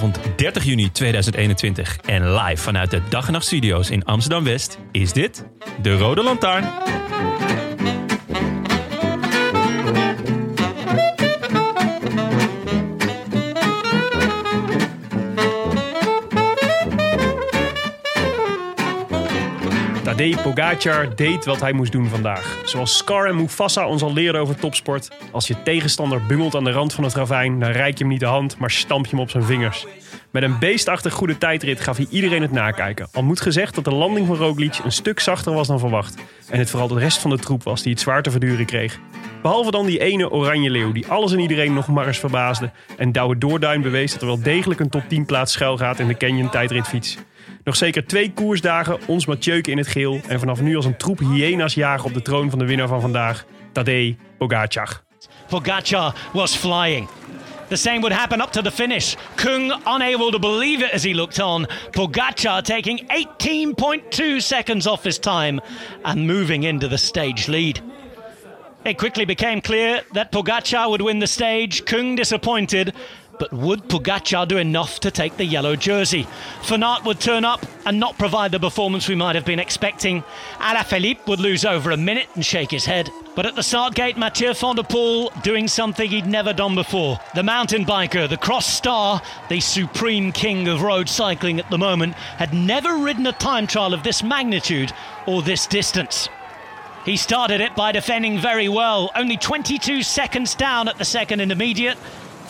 Woensdagavond 30 juni 2021 en live vanuit de Dag en Nacht Studio's in Amsterdam West is dit de Rode Lantaarn. Tadej Pogacar deed wat hij moest doen vandaag. Zoals Scar en Mufasa ons al leren over topsport. Als je tegenstander bungelt aan de rand van het ravijn, dan reik je hem niet de hand, maar stamp je hem op zijn vingers. Met een beestachtig goede tijdrit gaf hij iedereen het nakijken. Al moet gezegd dat de landing van Roglic een stuk zachter was dan verwacht. En het vooral de rest van de troep was die het zwaar te verduren kreeg. Behalve dan die ene oranje leeuw die alles en iedereen nog maar eens verbaasde. En Douwe Doorduin bewees dat er wel degelijk een top 10 plaats schuil gaat in de Canyon tijdritfiets. Nog zeker twee koersdagen, ons Mathieuke in het geel. En vanaf nu als een troep hyena's jagen op de troon van de winnaar van vandaag, Tadej Pogacar. Pogacar was flying. The same would happen up to the finish. Kung unable to believe it as he looked on. Pogacar taking 18.2 seconds off his time and moving into the stage lead. It quickly became clear that Pogacar would win the stage. Kung disappointed. But would Pogacar do enough to take the yellow jersey? Fanart would turn up and not provide the performance we might have been expecting. Alaphilippe would lose over a minute and shake his head. But at the start gate, Mathieu van der Poel doing something he'd never done before. The mountain biker, the cross star, the supreme king of road cycling at the moment, had never ridden a time trial of this magnitude or this distance. He started it by defending very well, only 22 seconds down at the second intermediate.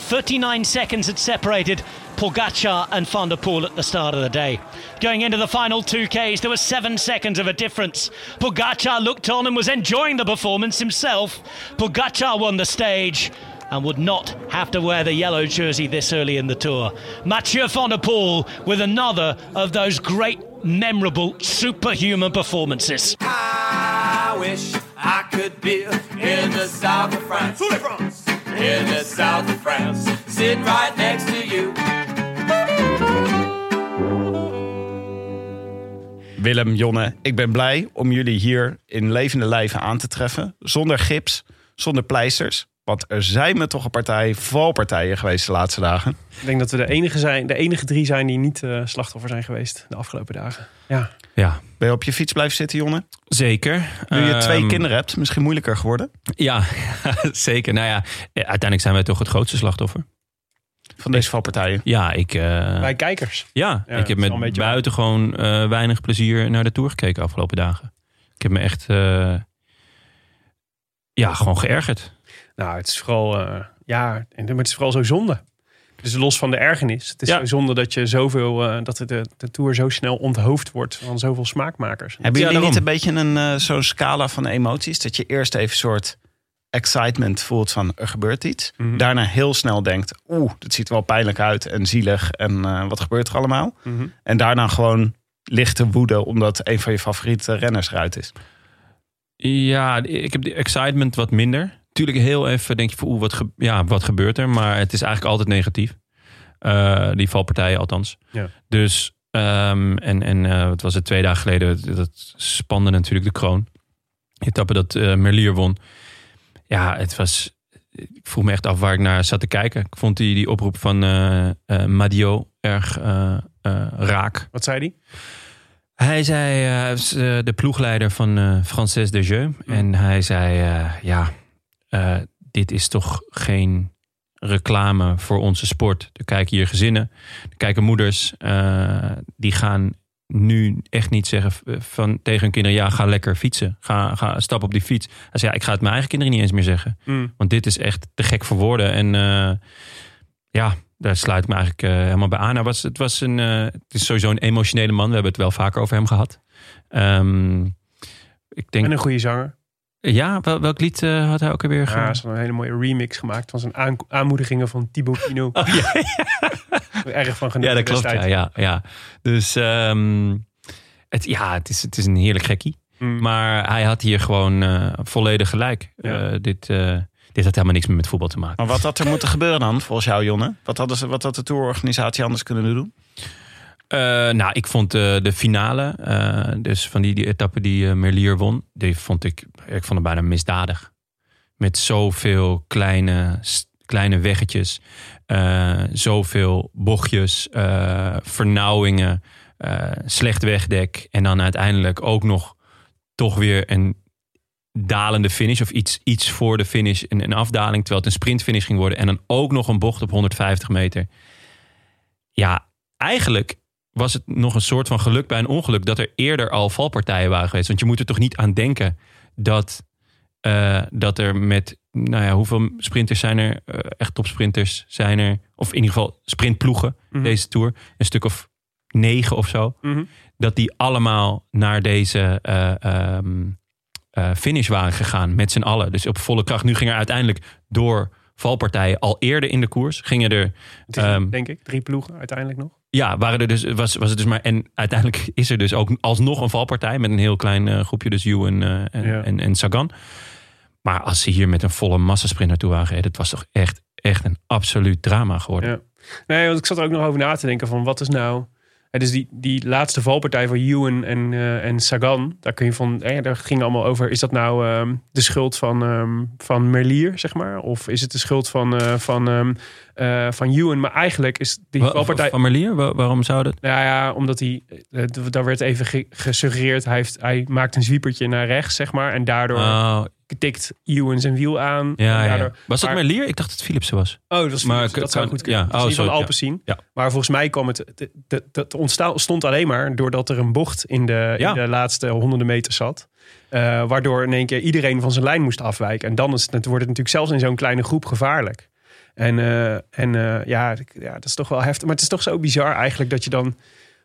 39 seconds had separated Pogacar and Van der Poel at the start of the day. Going into the final 2Ks, there was seven seconds of a difference. Pogacar looked on and was enjoying the performance himself. Pogacar won the stage and would not have to wear the yellow jersey this early in the tour. Mathieu van der Poel with another of those great, memorable, superhuman performances. I wish I could be in the south of France. In the south of France, sitting right next to you. Willem, Jonne, ik ben blij om jullie hier in levende lijven aan te treffen. Zonder gips, zonder pleisters. Want er zijn me toch een partij valpartijen geweest de laatste dagen. Ik denk dat we de enige, zijn, de enige drie zijn die niet eh, slachtoffer zijn geweest de afgelopen dagen. Ja. Ja, Ben je op je fiets blijven zitten, Jonne? zeker. Nu je twee Ehm, kinderen hebt, misschien moeilijker geworden. Ja, zeker. Nou ja, eh, uiteindelijk zijn wij toch het grootste slachtoffer. Van deze valpartijen. Ja, ik, eh, Bij kijkers. ja, Ja, ik heb met buitengewoon eh weinig plezier naar de Tour gekeken de afgelopen dagen. Ik heb me echt eh, ja, gewoon geërgerd. Nou, het is vooral, eh, ja, en maar het is vooral zo zonde. Dus los van de ergernis. Het is Ja. zo zonde dat je zoveel, eh, dat de, de tour zo snel onthoofd wordt van zoveel smaakmakers. Hebben Ja, jullie niet een beetje een eh, zo'n scala van emoties? Dat je eerst even een soort excitement voelt van er gebeurt iets. Mhm. Daarna heel snel denkt, oeh, dit ziet er wel pijnlijk uit en zielig. En eh, wat gebeurt er allemaal? Mhm. En daarna gewoon lichte woede omdat een van je favoriete renners eruit is. Ja, ik heb de excitement wat minder. Tuurlijk heel even denk je van oeh, wat, ge- ja, wat gebeurt er? Maar het is eigenlijk altijd negatief. Eh, die valpartijen althans. Ja. Dus, ehm, en, en eh, wat was het, twee dagen geleden, dat spande natuurlijk de kroon. Etappe dat eh, Merlier won. Ja, het was, ik vroeg me echt af waar ik naar zat te kijken. Ik vond die, die oproep van eh, Madio erg raak. Wat zei die? Hij zei, hij was de ploegleider van Frances de Jeu. En hij zei, ja, eh, dit is toch geen reclame voor onze sport. Er kijken hier gezinnen, er kijken moeders. eh, die gaan nu echt niet zeggen van tegen hun kinderen... ja, ga lekker fietsen. Ga, ga stap op die fiets. Hij zei, ja, ik ga het mijn eigen kinderen niet eens meer zeggen. Mm. Want dit is echt te gek voor woorden. En eh, ja, daar sluit ik me eigenlijk helemaal bij aan. Hij was, het, was een, het is sowieso een emotionele man. We hebben het wel vaker over hem gehad. Ehm, ik denk, En een goede zanger. Ja, wel, welk lied eh, had hij ook alweer Ja, gedaan? hij heeft een hele mooie remix gemaakt van zijn aan- aanmoedigingen van Thibaut Pinot. Oh, ja, Erg van genoten ja, dat klopt. Ja, ja, ja. Dus ehm, het, ja, het is, het is een heerlijk gekkie. Mm. Maar hij had hier gewoon eh, volledig gelijk. Ja. Eh, dit, eh, dit had helemaal niks meer met voetbal te maken. Maar wat had er moeten gebeuren dan, volgens jou, Jonne? Wat, hadden ze, wat had de tourorganisatie anders kunnen doen? Eh, nou, ik vond eh, de finale, eh, dus van die, die etappe die Merlier won, die vond ik, ik vond het bijna misdadig. Met zoveel kleine, kleine weggetjes, zoveel bochtjes, vernauwingen, slecht wegdek. En dan uiteindelijk ook nog toch weer een dalende finish of iets, iets voor de finish, een, een afdaling, terwijl het een sprintfinish ging worden. En dan ook nog een bocht op 150 meter. Ja, eigenlijk was het nog een soort van geluk bij een ongeluk dat er eerder al valpartijen waren geweest. Want je moet er toch niet aan denken dat, eh, dat er met, nou ja, hoeveel sprinters zijn er? Eh, echt topsprinters zijn er, of in ieder geval sprintploegen Mhm. deze tour, een stuk of negen of zo, Mhm. dat die allemaal naar deze eh, ehm, eh, finish waren gegaan met z'n allen. Dus op volle kracht. Nu ging er uiteindelijk door valpartijen al eerder in de koers. Gingen er Drie, Ehm, denk ik. Drie ploegen uiteindelijk nog. Ja, waren er dus, was, was het dus maar. En uiteindelijk is er dus ook alsnog een valpartij met een heel klein eh, groepje, dus eh, en, Ja. en, en Sagan. Maar als ze hier met een volle massasprint naartoe waren gereden, het was toch echt, echt een absoluut drama geworden. Ja. Nee, want ik zat er ook nog over na te denken van wat is nou... hè, dus die, die laatste valpartij van Ewan en, eh, en Sagan, daar kun je van, eh, daar ging allemaal over. Is dat nou ehm, de schuld van, ehm, van Merlier, zeg maar? Of is het de schuld van, eh, van, ehm, eh, van Ewan? Maar eigenlijk is die. Van Merlier, Wa- waarom zou dat? Nou ja, omdat hij, eh, daar werd even ge- gesuggereerd, hij, heeft, hij maakt een zwiepertje naar rechts, zeg maar. En daardoor Oh, tikt Ewan zijn wiel aan. ja, ja. Was dat maar- Merlier? Ik dacht dat het Philipsen was. Oh, dat was Maar dat zou goed kunnen. ja. Oh, oh, van zo, ja. Maar volgens mij kwam het... Het ontstond alleen maar doordat er een bocht in de, in de laatste honderden meter zat. Eh, waardoor in één keer iedereen van zijn lijn moest afwijken. En dan is het, wordt het natuurlijk zelfs in zo'n kleine groep gevaarlijk. En, eh, en eh, ja, ja, dat is toch wel heftig. Maar het is toch zo bizar eigenlijk dat je dan...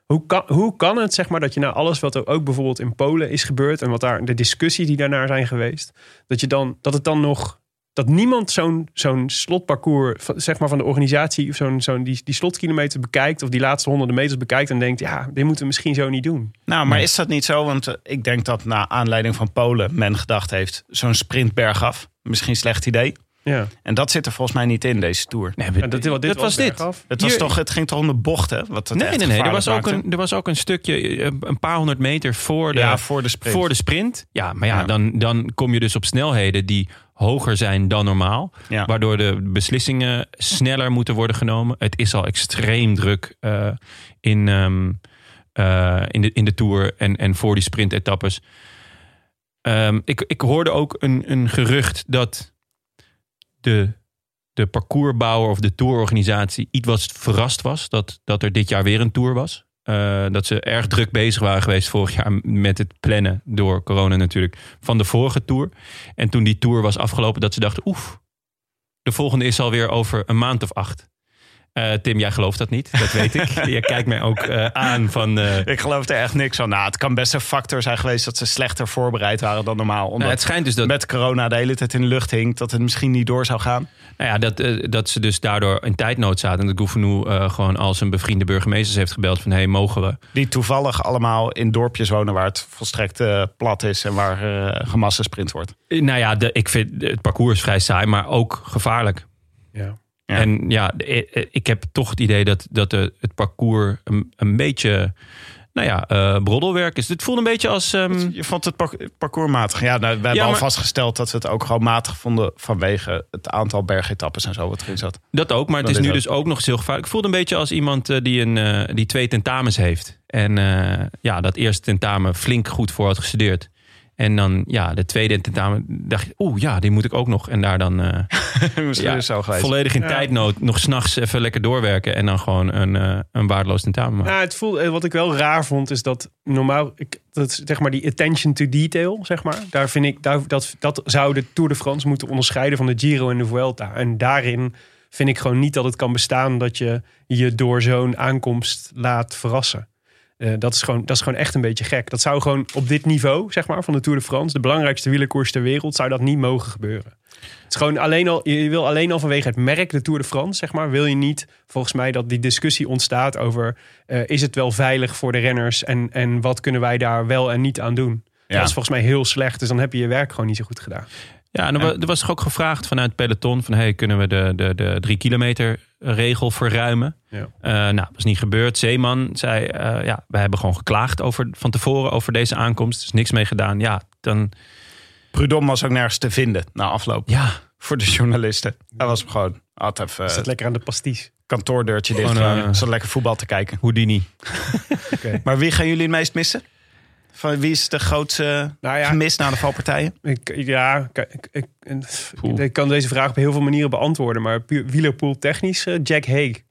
Hoe kan, hoe kan het, zeg maar, dat je nou alles wat er ook bijvoorbeeld in Polen is gebeurd... en wat daar de discussie die daarnaar zijn geweest... dat, je dan, dat het dan nog dat niemand zo'n zo'n slotparcours van, zeg maar van de organisatie of zo'n zo'n die, die slotkilometer bekijkt of die laatste honderden meters bekijkt en denkt ja dit moeten we misschien zo niet doen. Nou, maar is dat niet zo? Want eh, ik denk dat na aanleiding van Polen men gedacht heeft... zo'n sprint bergaf, misschien een slecht idee. Ja, En dat zit er volgens mij niet in, deze Tour. Nee, dat, dit, dit was dit. Het, was Hier- toch, het ging toch om de bochten? Wat het Nee, echt nee, nee. Er was, ook een, er was ook een stukje, eh, een paar honderd meter voor de, Ja, voor de sprint. voor de sprint. Ja, maar ja, Ja. Dan, dan kom je dus op snelheden die hoger zijn dan normaal. Ja. Waardoor de beslissingen sneller moeten worden genomen. Het is al extreem druk eh, in, ehm, eh, in, de, in de Tour en, en voor die sprintetappes. Ehm, ik, ik hoorde ook een, een gerucht dat de, parcoursbouwer of de tourorganisatie iets wat verrast was. Dat, dat er dit jaar weer een tour was. Eh, dat ze erg druk bezig waren geweest vorig jaar met het plannen door corona natuurlijk van de vorige tour. En toen die tour was afgelopen, dat ze dachten, oef, de volgende is alweer over een maand of acht. Eh, Tim, jij gelooft dat niet, dat weet ik. je kijkt mij ook eh, aan van. eh, Ik geloof er echt niks van. Nou, het kan best een factor zijn geweest dat ze slechter voorbereid waren dan normaal. Omdat nou, het schijnt dus dat, met corona de hele tijd in de lucht hing. Dat het misschien niet door zou gaan. nou ja, dat, dat ze dus daardoor in tijdnood zaten. En dat Gouvenou eh gewoon al zijn bevriende burgemeesters heeft gebeld van... hé, hey, mogen we? Die toevallig allemaal in dorpjes wonen waar het volstrekt plat is. En waar uh, gemassasprint wordt. Nou ja, de, ik vind het parcours is vrij saai, maar ook gevaarlijk. Ja. Ja. En ja, eh, eh, ik heb toch het idee dat, dat het parcours een, een beetje, nou ja, eh, broddelwerk is. Het voelt een beetje als... ehm, Je vond het par- parcours matig. Ja, nou, we hebben Ja, al vastgesteld dat we het ook gewoon matig vonden. Vanwege het aantal bergetappes en zo wat erin zat. dat ook, maar het Dat is nu dus ook nog eens heel gevaarlijk. Ik voelde een beetje als iemand die, een, die twee tentamens heeft. En ja, dat eerste tentamen flink goed voor had gestudeerd. En dan, ja, de tweede tentamen dacht je, oeh, ja, die moet ik ook nog. En daar dan eh, Misschien ja, zo volledig in Ja. tijdnood nog s'nachts even lekker doorwerken. En dan gewoon een, eh, een waardeloos tentamen maken. Nou, het voel, eh, wat ik wel raar vond, is dat normaal, ik, dat, zeg maar die attention to detail, zeg maar, daar vind ik, daar, dat, dat zou de Tour de France moeten onderscheiden van de Giro en de Vuelta. En daarin vind ik gewoon niet dat het kan bestaan dat je je door zo'n aankomst laat verrassen. Eh, dat, is gewoon, dat is gewoon echt een beetje gek. Dat zou gewoon op dit niveau, zeg maar, van de Tour de France, de belangrijkste wielerkoers ter wereld, zou dat niet mogen gebeuren. Het is gewoon alleen al, je wil alleen al vanwege het merk, de Tour de France, zeg maar, wil je niet volgens mij dat die discussie ontstaat over eh, is het wel veilig voor de renners en, en wat kunnen wij daar wel en niet aan doen. Ja. Dat is volgens mij heel slecht, dus dan heb je je werk gewoon niet zo goed gedaan. Ja, en er, wa- er was toch ook gevraagd vanuit het peloton van hey, kunnen we de, de, de drie kilometer regel verruimen? Ja. Eh, nou, dat is niet gebeurd. Zeeman zei, eh, ja, wij hebben gewoon geklaagd over, van tevoren over deze aankomst. Er is niks mee gedaan. Ja, dan, Prudhomme was ook nergens te vinden na afloop. ja, Voor de journalisten. Hij was gewoon, had even Zit het lekker aan de pasties. kantoordeurtje dicht. Gewoon, eh, zat lekker voetbal te kijken. Houdini. Maar wie gaan jullie het meest missen? Van wie is de grootste Nou ja, gemis na de valpartijen? Ik, ja, ik, ik, ik, ik kan deze vraag op heel veel manieren beantwoorden. Maar puur wielerpool technisch, eh, Jack Haig.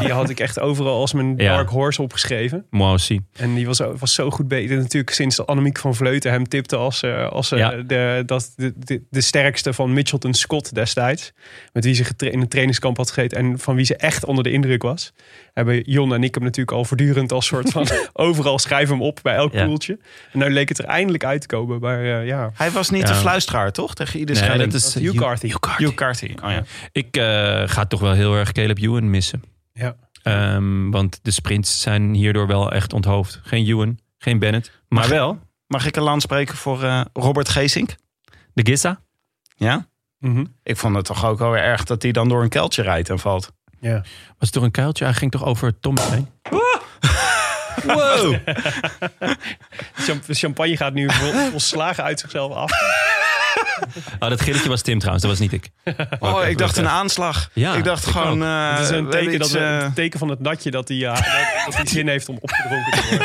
Die had ik echt overal als mijn Ja. dark horse opgeschreven. Aussi. En die was, was zo goed bezig. Natuurlijk sinds Annemiek van Vleuten hem tipte als, eh, als eh, Ja. de, dat, de, de, de sterkste van Mitchelton Scott destijds. Met wie ze getra- in een trainingskamp had gegeten. En van wie ze echt onder de indruk was. Hebben Jon en ik hem natuurlijk al voortdurend als soort van... overal schrijven hem op bij elk Ja. poeltje. En nu leek het er eindelijk uit te komen. Maar eh, ja, Hij was niet Ja. de fluisteraar, toch? Tegen iedere Nee, dat is Hugh Carthy. Hugh Carthy. Oh, ja. Ik eh, ga toch wel heel erg Caleb Ewan missen. Ja. Ehm, want de sprints zijn hierdoor wel echt onthoofd. Geen Ewan, geen Bennett. Maar Mag- wel Mag ik een land spreken voor eh, Robert Geesink? de Gissa. Ja? Mhm. Ik vond het toch ook wel weer erg dat hij dan door een kuiltje rijdt en valt. ja. Was het toch een kuiltje? Hij ging toch over Tom heen? Wow! Champ- champagne gaat nu vol, volslagen uit zichzelf af. Oh, dat gilletje was Tim trouwens, dat was niet ik. Oh, ik dacht een aanslag. Ja, ik dacht ik gewoon... eh, Het is een we hebben teken, dat we, eh, een teken van het natje dat hij, ja, dat, hij zin heeft om opgedronken te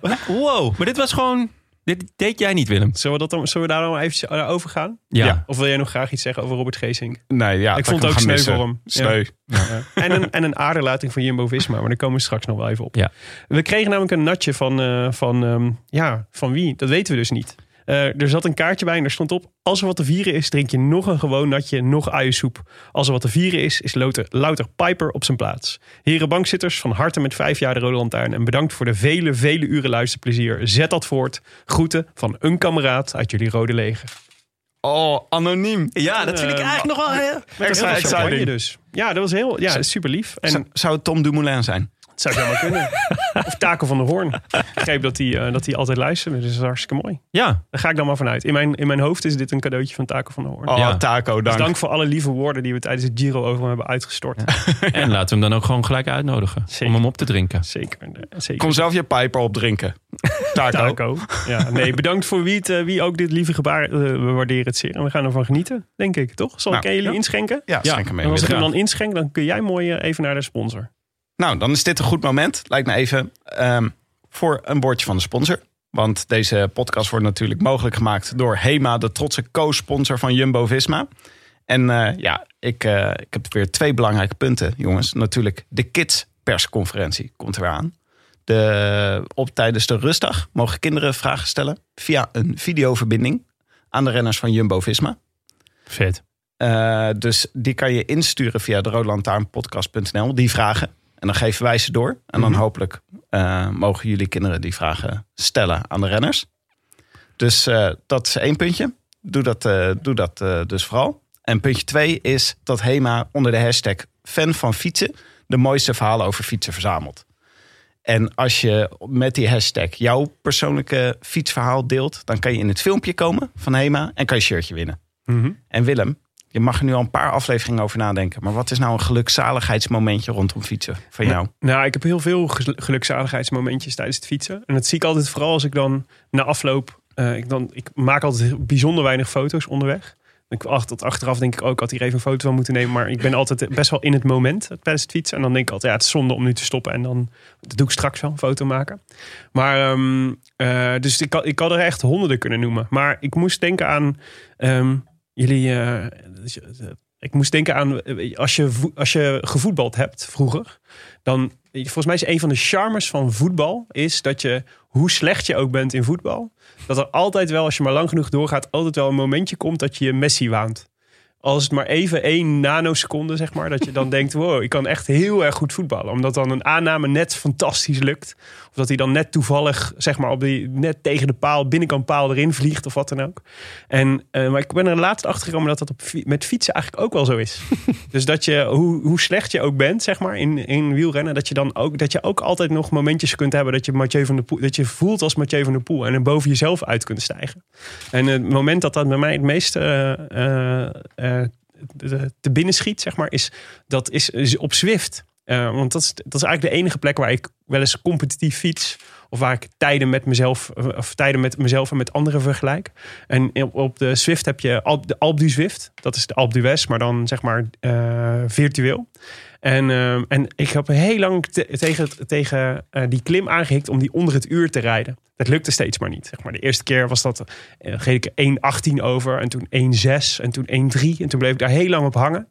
worden. Wow, maar dit was gewoon... Dit deed jij niet, Willem. Zullen we, dat dan, zullen we daar dan even naar over gaan? Ja. Ja. Of wil jij nog graag iets zeggen over Robert Geesink? nee, ja, ik vond het ook sneu voor hem. Sneu. Ja. En, een, en een aderlating van Jumbo-Visma. Maar daar komen we straks nog wel even op. Ja. We kregen namelijk een natje van, eh, van, ehm, ja, van wie? Dat weten we dus niet. Eh, er zat een kaartje bij en er stond op... als er wat te vieren is, drink je nog een gewoon natje, nog uiensoep. Als er wat te vieren is, is louter, louter Piper op zijn plaats. Heren bankzitters, van harte met vijf jaar de Rode Lantaarn... en bedankt voor de vele, vele uren luisterplezier. Zet dat voort. Groeten van een kameraad uit jullie Rode Leger. Oh, anoniem. Ja, dat vind ik eigenlijk nog wel... Extra exciting. dus. Ja, dat was heel ja, super lief. En Zou- Zou het Tom Dumoulin zijn? Het zou zomaar kunnen. Of Taco van der Hoorn. Ik begreep dat hij, eh, dat hij altijd luistert. Dus dat is hartstikke mooi. Ja, Daar ga ik dan maar vanuit. In mijn, in mijn hoofd is dit een cadeautje van Taco van der Hoorn. Oh, Ja. Taco, Dus dank. dank voor alle lieve woorden die we tijdens het Giro over hem hebben uitgestort. en laten we hem dan ook gewoon gelijk uitnodigen. Zeker. Om hem op te drinken. Zeker. eh, zeker. Kom zelf je pijper opdrinken. Taco. Taco. Ja, nee, bedankt voor wie, het, eh, wie ook dit lieve gebaar. we waarderen het zeer. En we gaan ervan genieten, denk ik. Toch? Zal Nou, ik aan jullie ja. inschenken? Ja, Ja. schenk hem En mee. als ik hem dan inschenk, dan kun jij mooi even naar de sponsor. Nou, dan is dit een goed moment. Lijkt me even ehm, voor een woordje van de sponsor. Want deze podcast wordt natuurlijk mogelijk gemaakt door HEMA, de trotse co-sponsor van Jumbo-Visma. En eh, ja, ik, eh, ik heb weer twee belangrijke punten, jongens. Natuurlijk, de Kids persconferentie komt er weer aan. De, op, tijdens de rustdag mogen kinderen vragen stellen via een videoverbinding aan de renners van Jumbo-Visma. Vet. Eh, dus die kan je insturen via de roodlantaarnpodcast.nl, die vragen. En dan geven wij ze door. En dan hopelijk eh, mogen jullie kinderen die vragen stellen aan de renners. Dus eh, dat is één puntje. Doe dat, eh, doe dat dus vooral. En puntje twee is dat HEMA onder de hashtag fan van fietsen de mooiste verhalen over fietsen verzamelt. En als je met die hashtag jouw persoonlijke fietsverhaal deelt, dan kan je in het filmpje komen van HEMA en kan je een shirtje winnen. En Willem, je mag er nu al een paar afleveringen over nadenken. Maar wat is nou een gelukzaligheidsmomentje rondom fietsen van jou? Nou, ik heb heel veel gel- gelukzaligheidsmomentjes tijdens het fietsen. En dat zie ik altijd vooral als ik dan na afloop... eh, ik, dan, ik maak altijd bijzonder weinig foto's onderweg. Ik, ach, tot achteraf denk ik ook, had hier even een foto van moeten nemen. Maar ik ben altijd best wel in het moment tijdens het fietsen. En dan denk ik altijd, ja, het is zonde om nu te stoppen. En dan dat doe ik straks wel, een foto maken. Maar, ehm, eh, dus ik, ik had er echt honderden kunnen noemen. Maar ik moest denken aan ehm, jullie... eh, dus, eh, ik moest denken aan, eh, als je, als je gevoetbald hebt vroeger, dan, volgens mij is een van de charmes van voetbal, is dat je, hoe slecht je ook bent in voetbal, dat er altijd wel, als je maar lang genoeg doorgaat, altijd wel een momentje komt dat je je Messi waant. Als het maar even één nanoseconde, zeg maar, dat je dan denkt, wow, ik kan echt heel erg goed voetballen. Omdat dan een aanname net fantastisch lukt. Of dat hij dan net toevallig, zeg maar, op die, net tegen de paal, binnenkant paal erin vliegt of wat dan ook. En, eh, maar ik ben er laatst achter gekomen dat dat op, met fietsen eigenlijk ook wel zo is. dus dat je, hoe, hoe slecht je ook bent, zeg maar, in, in wielrennen, dat je dan ook, dat je ook altijd nog momentjes kunt hebben dat je, Mathieu van der Poel, dat je voelt als Mathieu van der Poel en er boven jezelf uit kunt stijgen. En het moment dat dat bij mij het meeste eh, eh, eh, te- te binnen schiet, zeg maar, is, dat is, op Zwift. Eh, want dat is, dat is eigenlijk de enige plek waar ik wel eens competitief fiets. Of waar ik tijden met mezelf, of tijden met mezelf en met anderen vergelijk. En op, de Zwift heb je Alp, de Alp du Zwift. Dat is de Alp d'Huez, maar dan zeg maar eh, virtueel. En, eh, en ik heb heel lang te- tegen, tegen eh, die klim aangehikt om die onder het uur te rijden. Dat lukte steeds maar niet. Zeg maar. De eerste keer was dat, geef ik er 1,18 over. En toen 1,6 en toen 1,3. En toen bleef ik daar heel lang op hangen.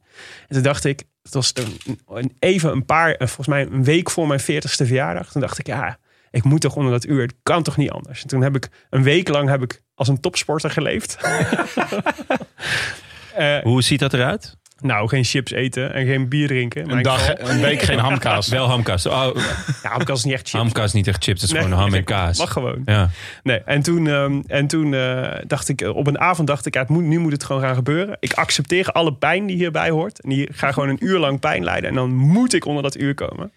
En toen dacht ik, het was een, even een paar, eh, volgens mij een week voor mijn 40ste verjaardag. Toen dacht ik, ja, ik moet toch onder dat uur. Het kan toch niet anders. En toen heb ik een week lang heb ik als een topsporter geleefd. Hoe ziet dat eruit? Nou, geen chips eten en geen bier drinken. in Een, dag, geval. een week geen hamkaas. Wel hamkaas. Oh, Ja, hamkaas is niet echt chips. hamkaas is niet echt chips, het is Nee, gewoon ham en kaas. Mag gewoon. Ja. Nee, en toen, ehm, en toen eh, dacht ik, eh, op een avond dacht ik, ja, het moet, nu moet het gewoon gaan gebeuren. Ik accepteer alle pijn die hierbij hoort. En die ga gewoon een uur lang pijn lijden. En dan moet ik onder dat uur komen.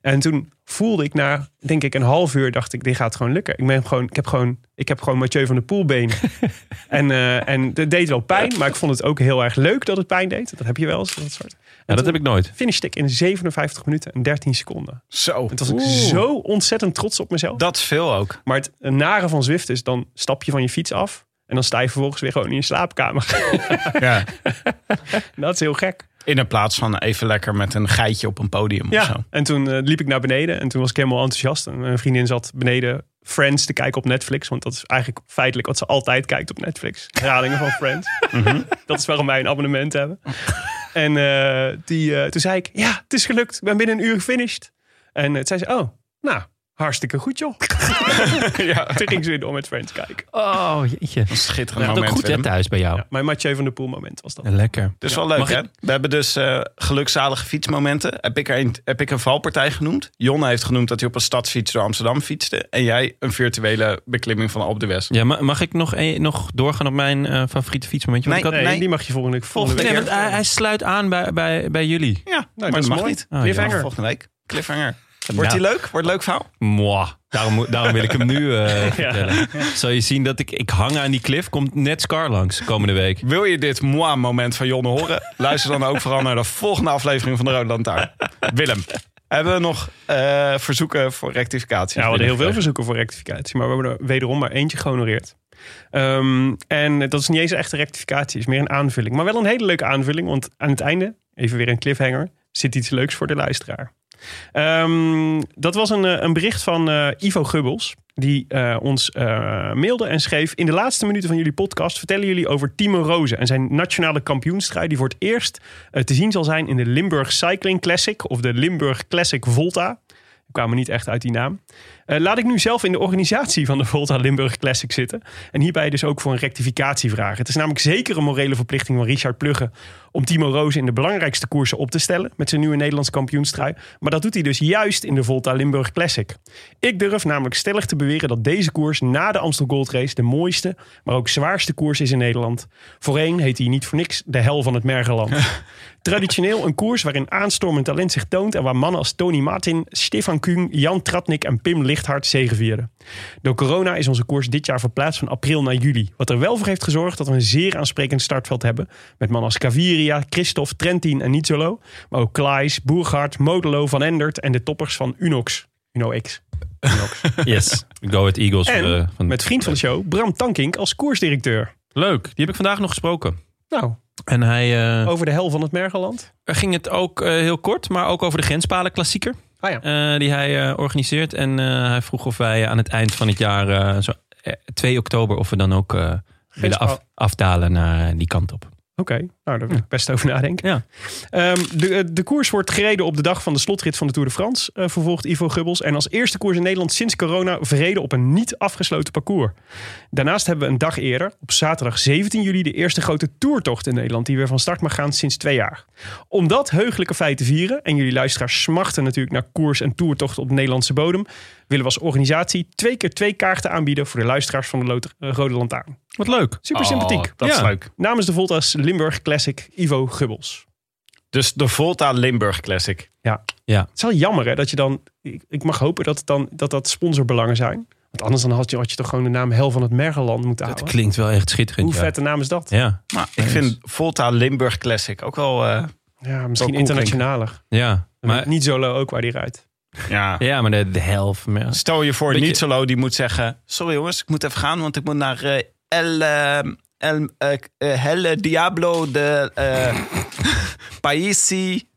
En toen voelde ik na, denk ik, een half uur, dacht ik, dit gaat gewoon lukken. Ik, ben gewoon, ik, heb, gewoon, ik heb gewoon Mathieu van der Poel benen. en, eh, en het deed wel pijn, maar ik vond het ook heel erg leuk dat het pijn deed. Dat heb je wel eens, dat soort. ja, dat heb ik nooit. Finishte ik in 57 minuten en 13 seconden. Zo, En toen was ik zo ontzettend trots op mezelf. dat is veel ook. Maar het nare van Zwift is, dan stap je van je fiets af. En dan sta je vervolgens weer gewoon in je slaapkamer. Ja. dat is heel gek. In de plaats van even lekker met een geitje op een podium of zo. En toen eh, liep ik naar beneden. En toen was ik helemaal enthousiast. En mijn vriendin zat beneden Friends te kijken op Netflix. Want dat is eigenlijk feitelijk wat ze altijd kijkt op Netflix. Herhalingen van Friends. Dat is waarom wij een abonnement hebben. En eh, die, eh, toen zei ik, ja, het is gelukt. Ik ben binnen een uur gefinished. En toen zei ze, oh, nou, hartstikke goed joh. ja. Toen ging ze weer door met Friends kijken. Oh, jeetje. Een schitterend Dat ook moment. goed hè, thuis bij jou. Ja, mijn Mathieu van der Poel moment was dat. Lekker. Dus wel leuk, Mag hè? ik- We hebben dus eh, gelukzalige fietsmomenten. Heb ik, er een, heb ik een valpartij genoemd. Jonne heeft genoemd dat hij op een stadsfiets door Amsterdam fietste. En jij een virtuele beklimming van Alpe d'Huez. Ja, ma- mag ik nog, een, nog doorgaan op mijn eh, favoriete fietsmomentje? Want Nee, ik had- Nee, nee. die mag je volgende, volgende Volgende week. Nee, want hij, hij sluit aan bij, bij, bij jullie. Ja, maar dat mag mooi. niet. Oh, Cliffhanger. ja. Volgende week. Cliffhanger. Wordt Nou. die leuk? Wordt het leuk verhaal? Mwah. Daarom, daarom wil ik hem nu eh, vertellen. Zal je zien dat ik, ik hang aan die cliff. Komt net Scar langs komende week. Wil je dit moi moment van Jonne horen? Luister dan ook vooral naar de volgende aflevering van de Rode Lantaarn. Willem, hebben we nog eh, verzoeken voor rectificatie? Ja, we hadden heel veel verzoeken voor rectificatie, maar we hebben er wederom maar eentje gehonoreerd. Ehm, en dat is niet eens echt een rectificatie, het is meer een aanvulling. Maar wel een hele leuke aanvulling, want aan het einde, even weer een cliffhanger, zit iets leuks voor de luisteraar. Ehm, dat was een, eh, een bericht van eh, Ivo Gubbels. Die eh, ons mailde en schreef... In de laatste minuten van jullie podcast vertellen jullie over Timo Rozen... en zijn nationale kampioenstrijd die voor het eerst te zien zal zijn... in de Limburg Cycling Classic of de Limburg Classic Volta. Ik kwam er niet echt uit die naam. Eh, laat ik nu zelf in de organisatie van de Volta Limburg Classic zitten. En hierbij dus ook voor een rectificatie vragen. Het is namelijk zeker een morele verplichting van Richard Plugge... om Timo Roos in de belangrijkste koersen op te stellen... met zijn nieuwe Nederlands kampioenstrui. Maar dat doet hij dus juist in de Volta Limburg Classic. Ik durf namelijk stellig te beweren dat deze koers... na de Amstel Gold Race de mooiste, maar ook zwaarste koers is in Nederland. Voorheen heet hij niet voor niks de hel van het Mergeland. Traditioneel een koers waarin aanstormend talent zich toont... en waar mannen als Tony Martin, Stefan Kuhn, Jan Tratnik en Pim Lichthart zegevierden. Door corona is onze koers dit jaar verplaatst van april naar juli. Wat er wel voor heeft gezorgd dat we een zeer aansprekend startveld hebben... met mannen als Caviria, Christophe, Trentin en Nizzolo... maar ook Klaes, Boergaard, Modelo, Van Endert en de toppers van Unox. Unox. Yes. Go with Eagles. En eh, van met vriend van de show, Bram Tankink als koersdirecteur. Leuk. Die heb ik vandaag nog gesproken. Nou, En hij eh, over de hel van het Mergeland. ging het ook eh, heel kort, maar ook over de Grenspalen klassieker. Ah ja. eh, die hij eh, organiseert. En eh, hij vroeg of wij aan het eind van het jaar, eh, zo, eh, 2 oktober, of we dan ook eh, willen af, afdalen naar die kant op. Oké, nou daar wil ik best over nadenken. Ja. Ehm, de, eh, de koers wordt gereden op de dag van de slotrit van de Tour de France, eh, vervolgt Ivo Gubbels. En als eerste koers in Nederland sinds corona verreden op een niet afgesloten parcours. Daarnaast hebben we een dag eerder, op zaterdag 17 juli, de eerste grote toertocht in Nederland, die weer van start mag gaan sinds twee jaar. Om dat heugelijke feit te vieren, en jullie luisteraars smachten natuurlijk naar koers en toertocht op Nederlandse bodem, willen we als organisatie twee keer twee kaarten aanbieden voor de luisteraars van de Loter- eh, Rode Lantaarn. Wat leuk. Super sympathiek. Oh, dat is leuk. Namens de Volta's Limburg Classic Ivo Gubbels. Dus de Volta Limburg Classic. Ja. Ja. Het is wel jammer hè, dat je dan... Ik, ik mag hopen dat, het dan, dat dat sponsorbelangen zijn. Want anders dan had, je, had je toch gewoon de naam Hel van het Mergeland moeten houden. klinkt wel echt schitterend. Hoe ja. vette naam is dat? Ja, Maar ik vind Volta Limburg Classic ook wel... eh, Ja, misschien internationaler. ja. Maar Maar, niet Zolo ook waar die rijdt. Ja. ja, maar de, de helft. maar- Stel je voor, Beetje- niet solo die moet zeggen... Sorry jongens, ik moet even gaan, want ik moet naar eh, El, El Helle Diablo de eh Paisi.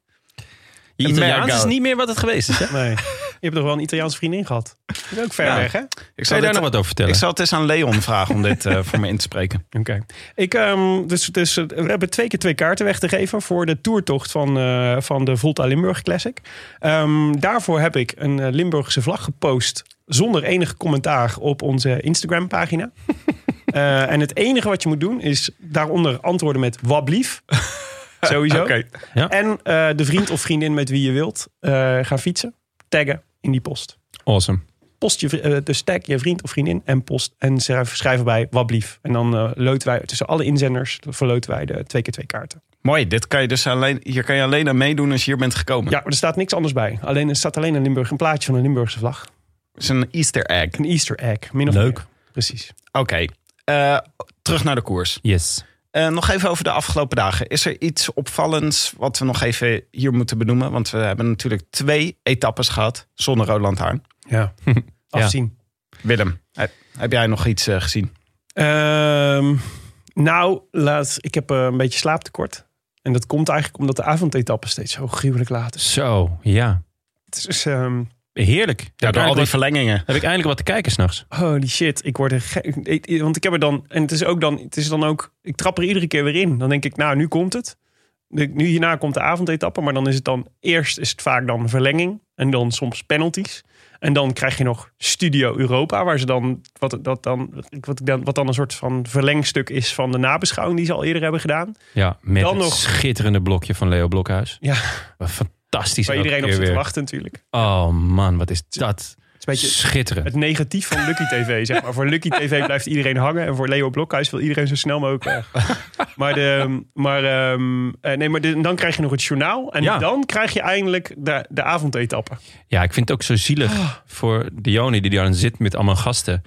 Je Italiaans is niet meer wat het geweest is. Hè? Nee. Je hebt toch wel een Italiaanse vriendin gehad? Dat is ook ver Ja. weg, hè? Ik Zou je zal, daar nog wat over vertellen? ik zal het eens aan Leon vragen om dit eh, voor me in te spreken. Oké. Ik, ehm, dus, dus, eh, we hebben twee keer twee kaarten weg te geven voor de toertocht van, eh, van de Volta Limburg Classic. Ehm, daarvoor heb ik een eh, Limburgse vlag gepost zonder enig commentaar op onze Instagram pagina. Eh, en het enige wat je moet doen is daaronder antwoorden met wablief. Sowieso. Oké. Ja. En eh, de vriend of vriendin met wie je wilt eh, gaan fietsen. Taggen in die post. Awesome. Post je, eh, dus tag je vriend of vriendin en post en schrijf, erbij wablief. En dan eh loten wij tussen alle inzenders verloten wij de twee keer twee kaarten. Mooi, dit kan je dus alleen, hier kan je alleen aan meedoen als je hier bent gekomen. Ja, maar er staat niks anders bij. Alleen, er staat alleen een, Limburg, een plaatje van een Limburgse vlag. Het is een easter egg. Een Easter egg. Min of Leuk. meer. Precies. Oké, eh, terug naar de koers. Yes. Eh, nog even over de afgelopen dagen. Is er iets opvallends wat we nog even hier moeten benoemen? Want we hebben natuurlijk twee etappes gehad zonder Roland Lantaarn. Ja. Afzien. Willem, heb, jij nog iets eh, gezien? Ehm, nou, laat, ik heb eh, een beetje slaaptekort. En dat komt eigenlijk omdat de avondetappe steeds zo gruwelijk laat is. Zo, ja. Het is dus, ehm, Heerlijk. Ja, door al die verlengingen. wat- heb ik eindelijk wat te kijken s'nachts. Holy shit, ik word er gek. Want ik heb er dan. En het is ook dan. Het is dan ook. Ik trap er iedere keer weer in. Dan denk ik, nou, nu komt het. Nu hierna komt de avondetappe. Maar dan is het dan. Eerst is het vaak dan verlenging. En dan soms penalties. En dan krijg je nog Studio Europa. Waar ze dan. Wat, dat dan, wat, ik dan, wat dan een soort van verlengstuk is van de nabeschouwing die ze al eerder hebben gedaan. Ja, met Dan nog- schitterende blokje van Leo Blokhuis. Ja, Wat fantastisch. waar iedereen op zit te wachten natuurlijk. Oh man, wat is dat Het schitterend. het negatief van Lucky TV, zeg maar. Voor Lucky TV blijft iedereen hangen. En voor Leo Blokhuis wil iedereen zo snel mogelijk weg. maar de, maar, ehm, eh, nee, maar de- dan krijg je nog het journaal. En Ja. dan krijg je eindelijk de, de avondetappe. Ja, ik vind het ook zo zielig Ah. voor Dione die daar dan zit met allemaal gasten.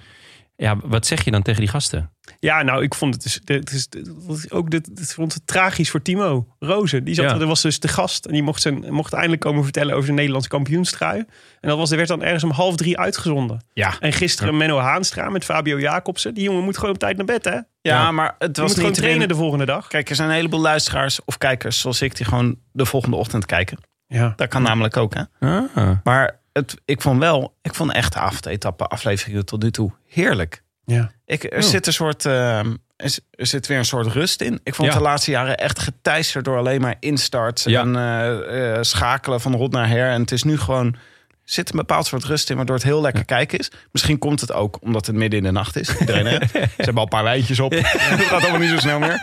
Ja, wat zeg je dan tegen die gasten? Ja, nou, ik vond het dus... Het is, het is ook dit, vond het tragisch voor Timo Rozen. Die zat, Ja. er was dus de gast. En die mocht, zijn, mocht eindelijk komen vertellen over zijn Nederlandse kampioenstrui. En dat was, er werd dan ergens om half drie uitgezonden. Ja. En gisteren Menno Haanstra met Fabio Jacobsen. Die jongen moet gewoon op tijd naar bed, hè? Ja, maar het moet was gewoon niet trainen erin. de volgende dag. Kijk, er zijn een heleboel luisteraars of kijkers zoals ik... die gewoon de volgende ochtend kijken. Ja. Dat kan namelijk ook, hè? Ah. Maar het, ik vond wel... Ik vond echt de avondetappe afleveringen tot nu toe heerlijk. Ja. Ik, er, Oh. zit een soort, eh, er, zit weer een soort rust in. Ik vond Ja. de laatste jaren echt geteisterd door alleen maar instarts Ja. en eh, eh, schakelen van rot naar her. En het is nu gewoon zit een bepaald soort rust in, waardoor het heel lekker kijken is. Misschien komt het ook omdat het midden in de nacht is. Iedereen, hè? Ze hebben al een paar wijntjes op. Het gaat allemaal niet zo snel meer.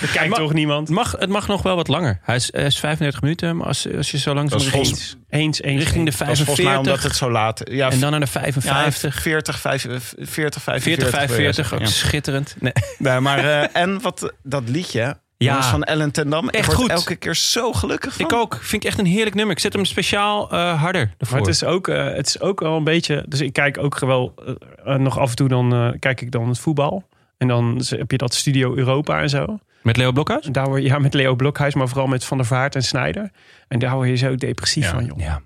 Er kijkt toch niemand? Het mag, het mag nog wel wat langer. Hij is, hij is 35 minuten, maar als, als je zo langzaam volgens- Eens, eens. richting de eens. Dat is volgens mij 45 omdat het zo laat ja, en dan naar de ja, 55, 40, 5, 40, 45. 40, 45, ook Ja. schitterend. Nee. Nee, maar, eh, en wat dat liedje jongens, van Ellen ten Dam. Echt ik word goed. elke keer zo gelukkig van. Ik ook. Vind ik echt een heerlijk nummer. Ik zet hem speciaal eh, harder ervoor. Maar het is, ook, eh, het is ook wel een beetje. Dus ik kijk ook wel eh, nog af en toe dan eh, kijk ik dan het voetbal. En dan heb je dat Studio Europa en zo. Met Leo Blokhuis? En daar word ja, met Leo Blokhuis, maar vooral met Van der Vaart en Snijder. En daar word je zo depressief Ja. van, joh. Ja.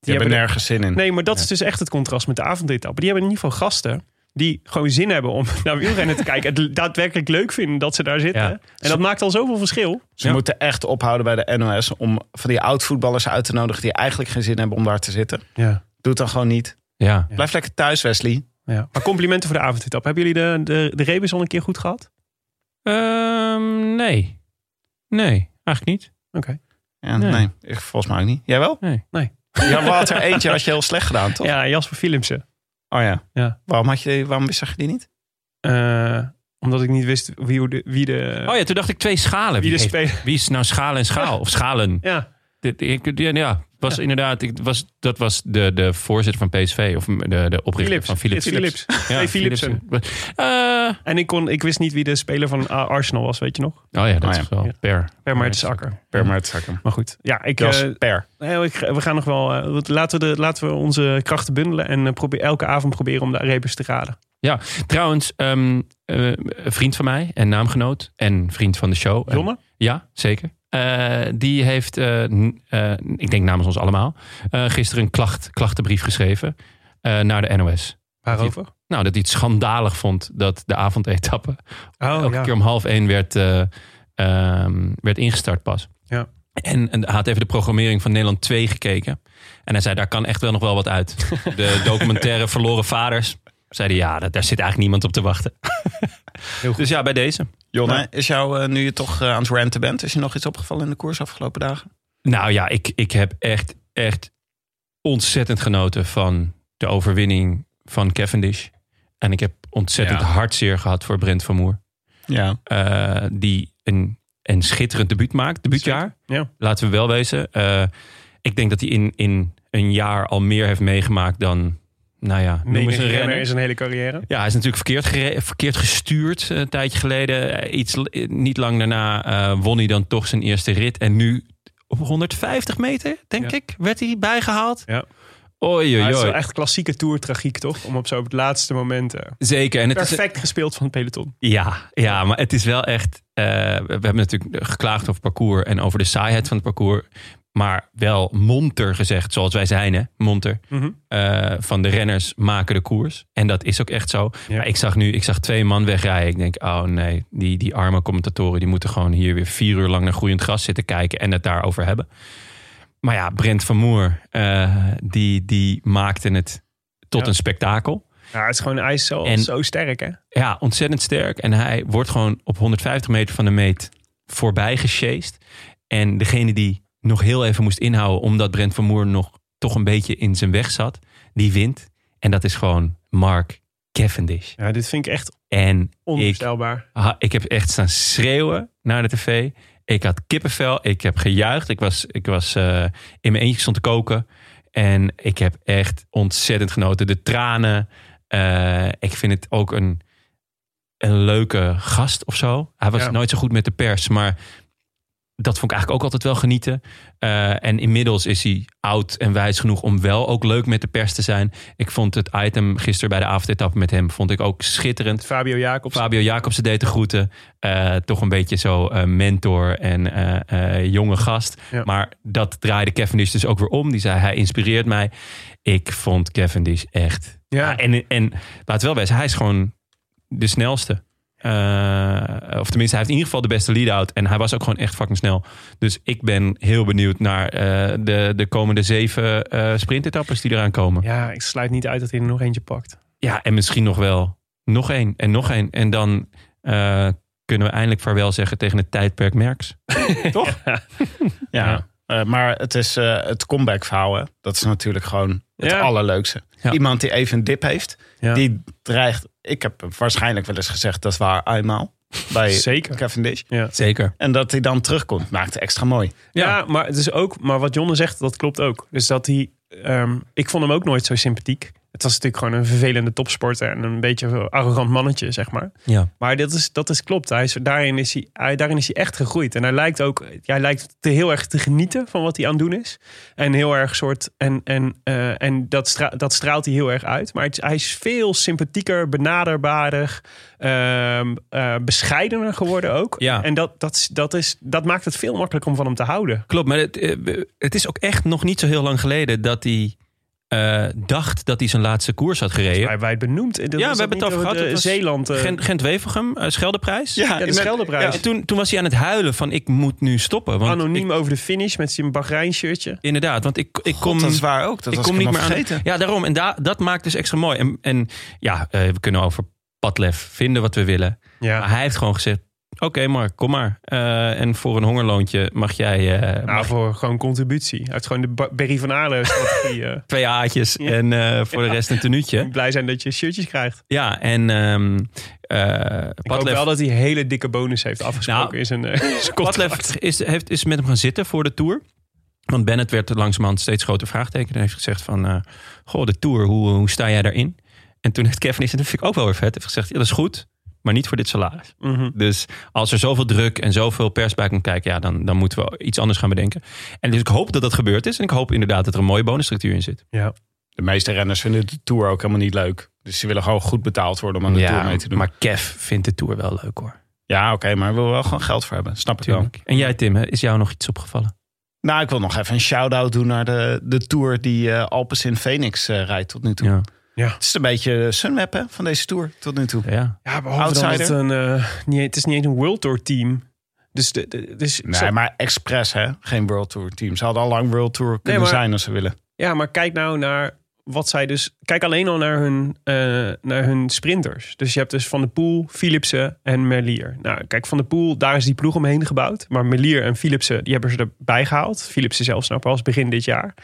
Die hebben hebben nergens zin in. Nee, maar dat is dus echt het contrast met de avondetappe. Die hebben in ieder geval gasten die gewoon zin hebben om naar wielrennen te kijken. Het daadwerkelijk leuk vinden dat ze daar zitten. Ja. En dat maakt al zoveel verschil. Ze Ja. moeten echt ophouden bij de NOS om van die oud-voetballers uit te nodigen die eigenlijk geen zin hebben om daar te zitten. Ja. Doe het dan gewoon niet. Ja. Blijf lekker thuis, Wesley. Ja. Maar complimenten voor de avondetap. Hebben jullie de, de, de rebus al een keer goed gehad? Ehm, nee. Nee, eigenlijk niet. Oké. Ja, Nee. nee. ik volgens mij ook niet. Jij wel? Nee. Nee. Ja, hadden er eentje als je heel slecht gedaan, toch? Ja, Jasper Philipsen. Oh ja. Ja. Waarom, had je, waarom zag je die niet? Eh, omdat ik niet wist wie, hoe de, wie de... Oh ja, toen dacht ik twee schalen. Wie de heeft- wie is nou schalen en schaal? Of schalen? Ja, ik- Ja, ja, was inderdaad. Ik, was, dat was de, de voorzitter van PSV. Of de, de oprichter Philips. van Philips. Philips. Nee, Philipsen. Eh, En ik, kon, ik wist niet wie de speler van Arsenal was, weet je nog? oh ja, dat Oh ja. is wel Ja. per. Per Mertensacker. Per Mertzakker. Maar goed. Ja, ik, eh, Per. we gaan nog wel... eh, laten, we de, laten we onze krachten bundelen. En probeer, elke avond proberen om de rebus te raden. Trouwens, ehm, eh, een vriend van mij en naamgenoot en vriend van de show. Jonne? Ja, zeker. Eh, die heeft, eh, eh, ik denk namens ons allemaal, gisteren een klacht, klachtenbrief geschreven naar de NOS. Waarover? Nou, dat hij het schandalig vond dat de avondetappe Oh, elke ja. keer om half één werd, eh, ehm, werd ingestart pas. Ja. En, en hij had even de programmering van Nederland 2 gekeken. En hij zei, daar kan echt wel nog wel wat uit. De documentaire Verloren Vaders. Zeiden ja, daar zit eigenlijk niemand op te wachten. Dus ja, bij deze. Jonne, is jou, eh, nu je toch eh, aan het ranten bent, is je nog iets opgevallen in de koers afgelopen dagen? Nou ja, ik, ik heb echt, echt ontzettend genoten van de overwinning van Cavendish. En ik heb ontzettend Ja. hartzeer gehad voor Brent van Moer. Ja. eh, die een, een schitterend debuut maakt, debuutjaar. Ja. Laten we wel wezen. Ik denk dat hij in, in een jaar al meer heeft meegemaakt dan, nou ja, noem eens een renner in zijn hele carrière. Ja, hij is natuurlijk verkeerd, verkeerd gestuurd eh, een tijdje geleden. Eh, Iets, l- niet lang daarna eh, won hij dan toch zijn eerste rit. En nu op 150 meter, denk Ja. ik, werd hij bijgehaald. Ja. Oei, oei, het is wel echt klassieke tour-tragiek, toch? Om op zo op het laatste moment... eh, Zeker. En het is, perfect gespeeld van het peloton. Ja, ja, maar het is wel echt. eh, we hebben natuurlijk geklaagd over het parcours en over de saaiheid van het parcours. Maar wel monter gezegd, zoals wij zijn, hè? Monter. Mhm. eh, van de renners maken de koers. En dat is ook echt zo. Ja. Maar ik zag nu, ik zag twee man wegrijden. Ik denk, oh nee, die, die arme commentatoren, die moeten gewoon hier weer vier uur lang naar groeiend gras zitten kijken en het daarover hebben. Maar ja, Brent van Moer, eh, die, die maakte het tot Ja. een spektakel. Ja, het is gewoon, hij is zo, En- zo sterk, hè? Ja, ontzettend sterk. En hij wordt gewoon op 150 meter van de meet voorbij gesjeest. En degene die nog heel even moest inhouden... omdat Brent van Moer nog toch een beetje in zijn weg zat... die wint. En dat is gewoon Mark Cavendish. Ja, dit vind ik echt En ik, onvoorstelbaar. ha- ik heb echt staan schreeuwen naar de tv. Ik had kippenvel. Ik heb gejuicht. Ik was, ik was eh, in mijn eentje stond te koken. En ik heb echt ontzettend genoten. De tranen. Eh, ik vind het ook een, een leuke gast of zo. Hij was Ja. nooit zo goed met de pers, maar dat vond ik eigenlijk ook altijd wel genieten. Eh, en inmiddels is hij oud en wijs genoeg om wel ook leuk met de pers te zijn. Ik vond het item gisteren bij de avondetappe met hem vond ik ook schitterend. Fabio Jacobs. Fabio Jacobsen deed de groeten. Eh, toch een beetje zo eh, mentor en jonge gast. Ja. Maar dat draaide Cavendish dus ook weer om. Die zei, hij inspireert mij. Ik vond Cavendish echt... Ja. Ja, en, en laat wel wezen, hij is gewoon de snelste. Eh, of tenminste, hij heeft in ieder geval de beste lead-out. En hij was ook gewoon echt fucking snel. Dus ik ben heel benieuwd naar eh, de, de komende zeven eh sprintetappes die eraan komen. Ja, ik sluit niet uit dat hij er nog eentje pakt. Ja, en misschien nog wel nog één en nog één. En dan eh, kunnen we eindelijk vaarwel zeggen tegen het tijdperk Merks. Toch? Ja. Eh, maar het is eh, het comeback verhaal. hè. Dat is natuurlijk gewoon het Ja. allerleukste. Ja. Iemand die even een dip heeft. Ja. Die dreigt. Ik heb waarschijnlijk wel eens gezegd dat is waar eenmaal. Bij Zeker. Cavendish. Ja. Zeker. En dat hij dan terugkomt, maakt het extra mooi. Ja, maar het is ook, maar wat Jonne zegt, dat klopt ook. Dus dat hij, ehm, ik vond hem ook nooit zo sympathiek. Het was natuurlijk gewoon een vervelende topsporter en een beetje een arrogant mannetje, zeg maar. Ja. Maar dat is, dat is klopt. Hij is, daarin, is hij, hij, daarin is hij echt gegroeid. En hij lijkt ook, hij lijkt te heel erg te genieten van wat hij aan het doen is. En heel erg soort, en, en, eh, en dat, stra, dat straalt hij heel erg uit. Maar het, hij is veel sympathieker, benaderbaarder, ehm, eh, bescheidener geworden ook. Ja. En dat, dat, dat, is, dat maakt het veel makkelijker om van hem te houden. Klopt, maar het, eh, het is ook echt nog niet zo heel lang geleden dat hij eh, dacht dat hij zijn laatste koers had gereden. Wij wij het benoemd. Dat Ja, we hebben het over gehad. de was Zeeland. eh, Gent- Gent-Wevelgem, eh, Scheldeprijs. Ja, ja, de met- Scheldeprijs. En toen, toen was hij aan het huilen van ik moet nu stoppen. Want Anoniem ik- over de finish met zijn Bahrein shirtje. inderdaad, want ik, ik God, kom... dat is waar ook. Dat ik was kom niet meer aan. vergeten. Ja, daarom. En da, dat maakt dus extra mooi. En, en ja, eh, we kunnen over Padlef vinden wat we willen. Maar Ja. hij heeft gewoon gezegd: Oké, Mark, kom maar. Eh, en voor een hongerloontje mag jij eh, Nou, mag voor gewoon contributie. Heeft gewoon de Berry van Aarle strategie. eh. twee A'tjes Ja. en voor de rest een tenuutje. Blij zijn dat je shirtjes krijgt. Ja, en eh Ik hoop wel dat hij een hele dikke bonus heeft afgesproken Nou, in zijn, zijn contract. Padlef is, heeft, is met hem gaan zitten voor de Tour. Want Bennett werd langzamerhand steeds groter vraagteken. En heeft gezegd van, goh, de Tour, hoe, hoe sta jij daarin? En toen heeft Kevin, en dat vind ik ook wel weer vet, heeft gezegd, ja, dat is goed, maar niet voor dit salaris. Mhm. Dus als er zoveel druk en zoveel pers bij komt kijken, ja, dan, dan moeten we iets anders gaan bedenken. En dus ik hoop dat dat gebeurd is. En ik hoop inderdaad dat er een mooie bonusstructuur in zit. Ja. De meeste renners vinden de Tour ook helemaal niet leuk. Dus ze willen gewoon goed betaald worden om aan de Tour mee te doen. maar Kev vindt de Tour wel leuk hoor. Ja, oké, maar wil wel gewoon geld voor hebben. Snap ik wel. En jij Tim, hè, is jou nog iets opgevallen? Nou, ik wil nog even een shout-out doen naar de, de Tour die eh Alpes in Phoenix eh, rijdt tot nu toe. Ja. Het is een beetje Sunweb hè, van deze Tour tot nu toe. ja. Ja, behalve Outsider? het, een, eh, niet, het is niet eens een World Tour team. Dus, de, de- dus Nee, maar expres hè, geen World Tour team. Ze hadden al lang World Tour kunnen maar- zijn als ze willen. Ja, maar kijk nou naar wat zij dus... Kijk alleen al naar hun, eh, naar hun sprinters. Dus je hebt dus Van de Poel, Philipsen en Merlier. Nou, kijk, Van de Poel, daar is die ploeg omheen gebouwd. Maar Merlier en Philipsen, die hebben ze erbij gehaald. Philipsen zelfs nou pas begin dit jaar.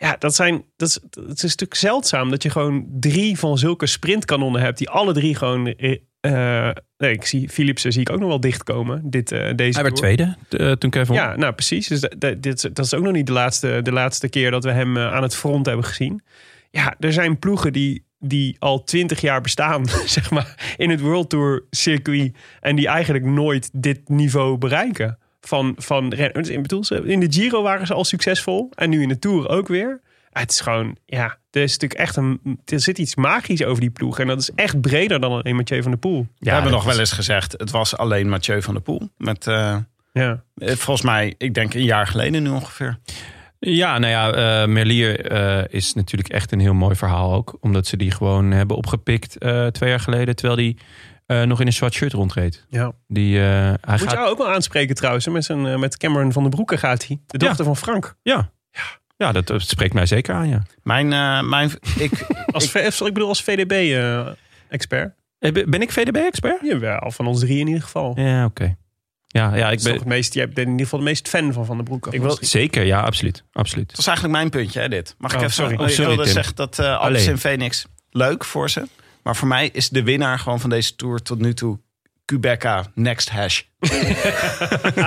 Ja, dat zijn, dat is, het is natuurlijk zeldzaam dat je gewoon drie van zulke sprintkanonnen hebt... die alle drie gewoon... eh, eh, nee, ik zie Philipsen zie ik ook nog wel dichtkomen. Dit, eh, deze Hij werd tweede eh, toen Kevin. Ja, nou precies. Dus dit, dat is ook nog niet de laatste, de laatste keer dat we hem eh, aan het front hebben gezien. Ja, er zijn ploegen die, die al twintig jaar bestaan, zeg maar, in het World Tour circuit. En die eigenlijk nooit dit niveau bereiken. Van, van, ren- ik bedoel, ze- in de Giro waren ze al succesvol. En nu in de Tour ook weer. Ja, Het is gewoon, ja, er is natuurlijk echt een, er zit iets magisch over die ploeg. En dat is echt breder dan alleen Mathieu van der Poel. we hebben nog is- wel eens gezegd, het was alleen Mathieu van der Poel. Met, eh, Ja. eh, volgens mij, ik denk een jaar geleden nu ongeveer. Ja, nou ja, eh, Merlier eh, is natuurlijk echt een heel mooi verhaal ook. Omdat ze die gewoon hebben opgepikt eh, twee jaar geleden. Terwijl die eh, nog in een zwart shirt rondreed. ja. Die, eh, hij Moet gaat... jou ook wel aanspreken trouwens. hè, Met, zijn, eh, met Cameron van den Broeke gaat hij. De dochter van Frank. Ja, ja dat, dat spreekt mij zeker aan, ja. Mijn, eh, mijn, ik, Als, ik bedoel als VDB-expert. Eh, ben- Ben ik VDB-expert? Jawel, van ons drie in ieder geval. Ja, oké. Ja, ja, ik Ik ben het meest, jij bent in ieder geval de meest fan van Van den Broeke. Ik wil- Zeker, ja, absoluut. absoluut. Het was eigenlijk mijn puntje, hè, dit. Mag ik Oh, even sorry. Oh, Oh, ik sorry, wilde Tim. zeggen dat eh Allee. in Phoenix leuk voor ze. Maar voor mij is de winnaar gewoon van deze tour tot nu toe Quebeca Next Hash.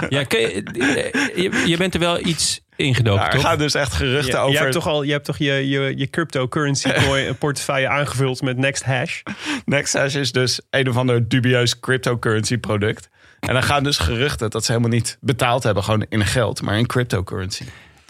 Ja, je, eh, je, je bent er wel iets ingedoken, er toch? gaan dus echt geruchten je, over... je hebt toch al je, hebt toch je, je, je cryptocurrency coin portefeuille aangevuld met Next Hash. Next Hash is dus een of ander dubieus cryptocurrency product. En dan gaan dus geruchten dat ze helemaal niet betaald hebben, gewoon in geld, maar in cryptocurrency.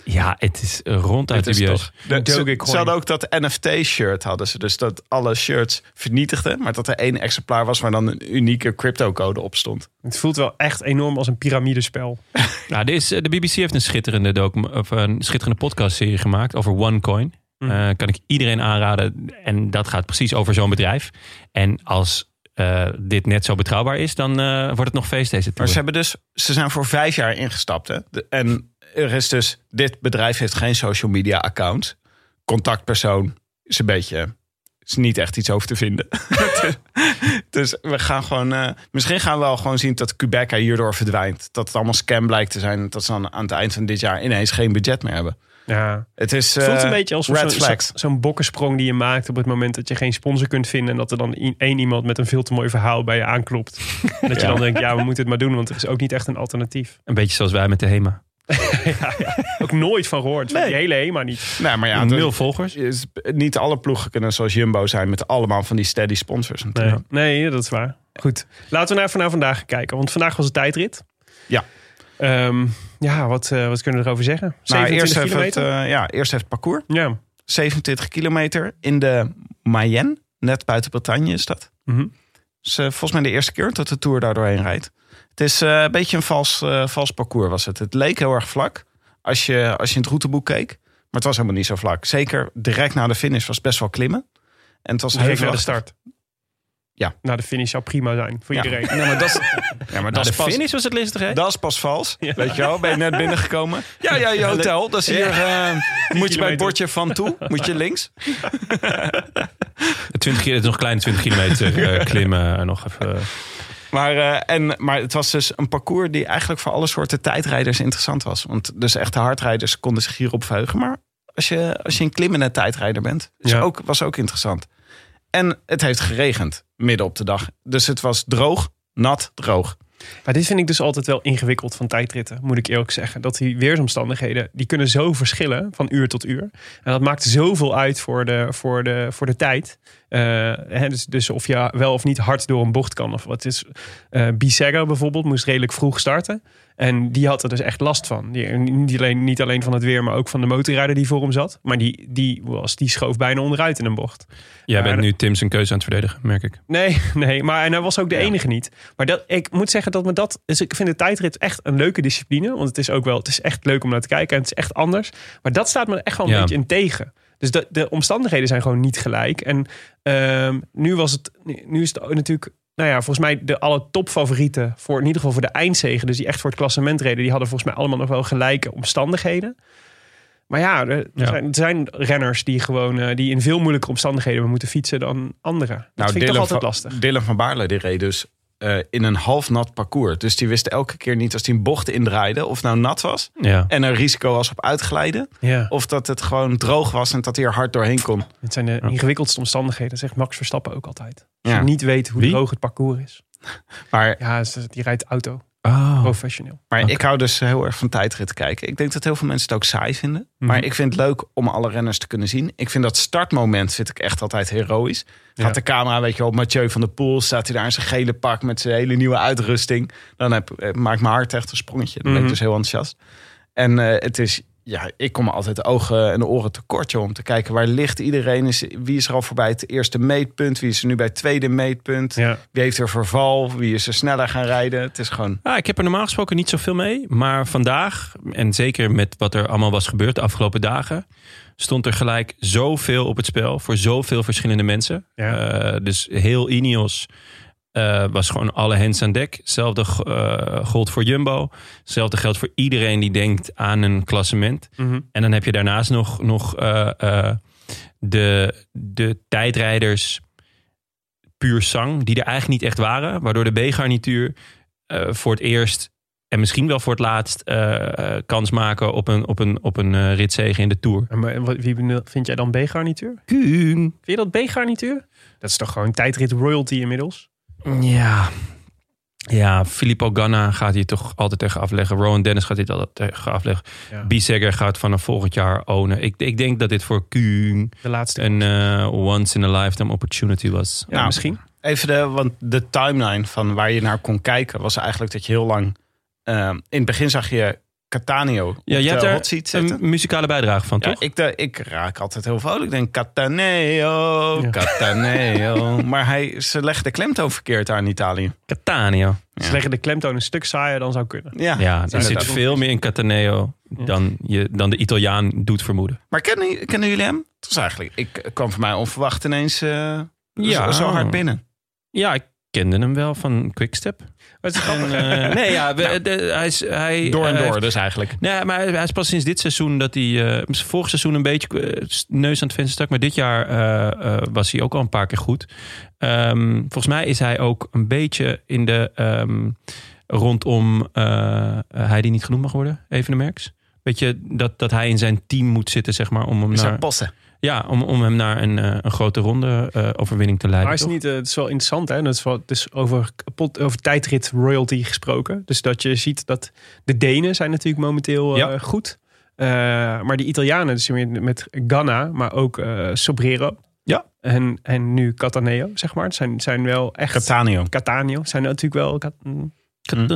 Ja, het is ronduit Dit is dubieus. toch- de- ze, ze hadden ook dat NFT-shirt hadden ze. Dus dat alle shirts vernietigden. Maar dat er één exemplaar was waar dan een unieke cryptocode op stond. Het voelt wel echt enorm als een piramidespel. Nou, dit is, eh, de BBC heeft een schitterende, docu- of een schitterende podcastserie gemaakt over OneCoin. Mhm. Eh, kan ik iedereen aanraden. En dat gaat precies over zo'n bedrijf. En als eh, dit net zo betrouwbaar is, dan eh, wordt het nog feest deze Maar tour. ze, hebben dus, ze zijn voor vijf jaar ingestapt. Hè? De- en er is dus, dit bedrijf heeft geen social media account. Contactpersoon is een beetje, is niet echt iets over te vinden. dus we gaan gewoon, eh, misschien gaan we wel gewoon zien dat Quebeca hierdoor verdwijnt. Dat het allemaal scam blijkt te zijn. Dat ze dan aan het eind van dit jaar ineens geen budget meer hebben. Ja. Het is Het voelt eh, een beetje als red zo'n flags. zo, zo'n bokkensprong die je maakt op het moment dat je geen sponsor kunt vinden. En dat er dan één iemand met een veel te mooi verhaal bij je aanklopt. En dat je Ja. dan denkt, ja, we moeten het maar doen, want er is ook niet echt een alternatief. Een beetje zoals wij met de HEMA. Ook nooit van gehoord. Nee. die hele HEMA niet. Nee, maar ja, Ja, de- nul volgers. is, niet alle ploegen kunnen zoals Jumbo zijn met allemaal van die steady sponsors. Nee, nee, dat is waar. Goed. Laten we naar, naar vandaag kijken. Want vandaag was het tijdrit. Ja. Ehm, ja, wat, eh, wat kunnen we erover zeggen? Nou, 27 eerst, heeft het, eh, ja, eerst heeft het parcours. ja. 27 kilometer in de Mayenne. Net buiten Bretagne is dat. Eh, volgens mij de eerste keer dat de Tour daar doorheen rijdt. Het is eh, een beetje een vals, eh, vals parcours was het. Het leek heel erg vlak als je, als je in het routeboek keek. het was helemaal niet zo vlak. Zeker direct na de finish was best wel klimmen. En het was Direct naar de start. Ja. Na de finish zou prima zijn voor Ja. iedereen. Nee, maar dat is, ja, maar dat de pas, finish was het listig, hè? dat is pas vals. Weet je wel, ben je net binnengekomen? Ja, ja, je hotel. Dat is hier, eh, moet je bij het bordje van toe. Moet je links. 20, kilo- nog kleine 20 kilometer klimmen. en nog even. Maar, eh, en, maar het was dus een parcours die eigenlijk voor alle soorten tijdrijders interessant was. Want dus echte hardrijders konden zich hierop verheugen. Maar als je, als je een klimmende tijdrijder bent, is Ja. ook, was ook interessant. En het heeft geregend midden op de dag. Dus het was droog, nat, droog. Maar dit vind ik dus altijd wel ingewikkeld van tijdritten, moet ik eerlijk zeggen. Dat die weersomstandigheden, die kunnen zo verschillen van uur tot uur. En dat maakt zoveel uit voor de, voor de, voor de tijd. Eh, hè, dus, dus of je wel of niet hard door een bocht kan. Of wat is. eh Bisegger bijvoorbeeld moest redelijk vroeg starten. En die had er dus echt last van. Die, niet, alleen, niet alleen van het weer, maar ook van de motorrijder die voor hem zat. Maar die, die, was, die schoof bijna onderuit in een bocht. Jij bent nu Tim zijn keuze aan het verdedigen, merk ik. Nee, nee, maar en hij was ook de enige niet. Maar dat, ik moet zeggen dat me dat. Dus ik vind de tijdrit echt een leuke discipline. Want het is ook wel, het is echt leuk om naar te kijken. En het is echt anders. Maar dat staat me echt wel een Ja. beetje in tegen. Dus de, de omstandigheden zijn gewoon niet gelijk. En ehm, nu was het. Nu is het natuurlijk. Nou ja, volgens mij de alle topfavorieten voor in ieder geval voor de eindzegen, dus die echt voor het klassement reden, die hadden volgens mij allemaal nog wel gelijke omstandigheden. Maar ja, er, Ja. Zijn, er zijn renners die gewoon eh, die in veel moeilijker omstandigheden moeten fietsen dan anderen. Dat Nou, vind ik toch altijd van, lastig. Dylan van Baarle die reed dus eh, in een half nat parcours. Dus die wist elke keer niet als hij een bocht indraaide of nou nat was. Ja. En er risico was op uitglijden. Ja. Of dat het gewoon droog was en dat hij er hard doorheen kon. Het zijn de ingewikkeldste omstandigheden, zegt Max Verstappen ook altijd. Als je niet weet hoe Wie? droog het parcours is. Maar, Ja, die rijdt auto, Oh. professioneel. maar ik hou dus heel erg van tijdrit kijken. Ik denk dat heel veel mensen het ook saai vinden. Mhm. Maar ik vind het leuk om alle renners te kunnen zien. Ik vind dat startmoment vind ik echt altijd heroïs. Gaat Ja. de camera, weet je wel, op Mathieu van der Poel. Staat hij daar in zijn gele pak met zijn hele nieuwe uitrusting. Dan heb, eh, maakt mijn hart echt een sprongetje. Dan ben Mhm. ik dus heel enthousiast. En eh, het is, ja, ik kom altijd de ogen en de oren tekort joh, om te kijken waar ligt iedereen. Is, wie is er al voorbij het eerste meetpunt? Wie is er nu bij het tweede meetpunt? Ja. Wie heeft er verval? Wie is er sneller gaan rijden? Het is gewoon... Ah, ik heb er normaal gesproken niet zoveel mee. Maar vandaag, en zeker met wat er allemaal was gebeurd de afgelopen dagen, stond er gelijk zoveel op het spel voor zoveel verschillende mensen. Ja. Eh, dus heel Ineos eh, was gewoon alle hands aan dek. Hetzelfde eh gold voor Jumbo. Hetzelfde geldt voor iedereen die denkt aan een klassement. Mhm. En dan heb je daarnaast nog, nog eh, de, de tijdrijders puur sang, die er eigenlijk niet echt waren. Waardoor de B-garnituur voor het eerst en misschien wel voor het laatst kans maken op een, op een, op een ritzege in de Tour. Maar wie vind jij dan B-garnituur? Kuhn. Vind je dat B-garnituur? Dat is toch gewoon tijdrit royalty inmiddels? Ja. Ja, Filippo Ganna gaat hier toch altijd tegen afleggen. Rowan Dennis gaat dit altijd tegen afleggen. Ja. Bisegger gaat vanaf volgend jaar ownen. Ik, ik denk dat dit voor De laatste. een eh, once in a lifetime opportunity was. ja, Nou, misschien. Even de, want de timeline van waar je naar kon kijken was eigenlijk dat je heel lang. eh, in het begin zag je Catania Ja, je hebt er zitten. een muzikale bijdrage van, Ja, toch? ik, de, ik raak altijd heel vrolijk. Ik denk Cataneo, Ja. Cataneo. maar hij, ze leggen de klemtoon verkeerd daar in Italië. Catania. Ze leggen de klemtoon een stuk saaier dan zou kunnen. Ja, Ja, er zit veel meer in Cataneo dan, je, dan de Italiaan doet vermoeden. Maar kennen, kennen jullie hem? Het was eigenlijk, ik kwam voor mij onverwacht ineens eh, Ja. zo, zo hard binnen. Ja, ik kende hem wel van Quickstep. Is En, grappig. eh, nee, ja, we- de- hij is... Hij, Door en hij door heeft- dus eigenlijk. Nee, maar hij, hij is pas sinds dit seizoen dat hij... eh, vorig seizoen een beetje eh, neus aan het venster stak. Maar dit jaar eh, eh, was hij ook al een paar keer goed. Ehm, volgens mij is hij ook een beetje in de... ehm, rondom eh, hij die niet genoemd mag worden, Evenemerks. Weet je, dat, dat hij in zijn team moet zitten, zeg maar, om hem Is naar, passen? Ja, om, om hem naar een, eh, een grote ronde eh, overwinning te leiden. Maar is toch? niet, eh, het is wel interessant, hè? Dat is wel, het is over, kapot, over tijdrit royalty gesproken. Dus dat je ziet dat de Denen zijn natuurlijk momenteel eh, Ja. goed. Eh, maar die Italianen, dus met, met Ganna, maar ook eh Sobrero. Ja. En, en nu Cataneo, zeg maar. Het zijn, zijn wel echt... Catania. Catania zijn natuurlijk wel... Cat-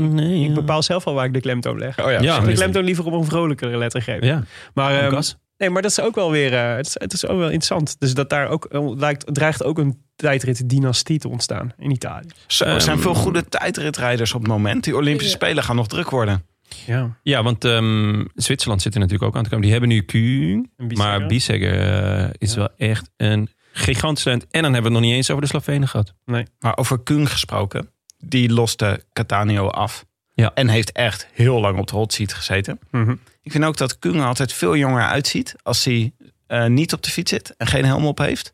Nee, Ik bepaal zelf al waar ik de klemtoon leg. Oh ja, Ja, Ik de dus- klemtoon liever op een vrolijkere letter geven. Ja, Maar, ehm, Lucas. Nee, maar dat is ook wel weer... eh, het, is, het is ook wel interessant. Dus dat daar ook eh, lijkt, dreigt ook een tijdrit-dynastie te ontstaan in Italië. Zo, er zijn Ehm, veel goede tijdritrijders op het moment. Die Olympische Spelen gaan nog druk worden. Ja. Ja, want ehm, Zwitserland zit er natuurlijk ook aan te komen. Die hebben nu Kuhn, Biesegger. maar Biesegger eh, is Ja. wel echt een gigantisch talent. En dan hebben we het nog niet eens over de Slovenen gehad. Maar over Kung gesproken, die loste Catania af. Ja. En heeft echt heel lang op de hot seat gezeten. Mhm. Ik vind ook dat Kung er altijd veel jonger uitziet als hij eh, niet op de fiets zit en geen helm op heeft,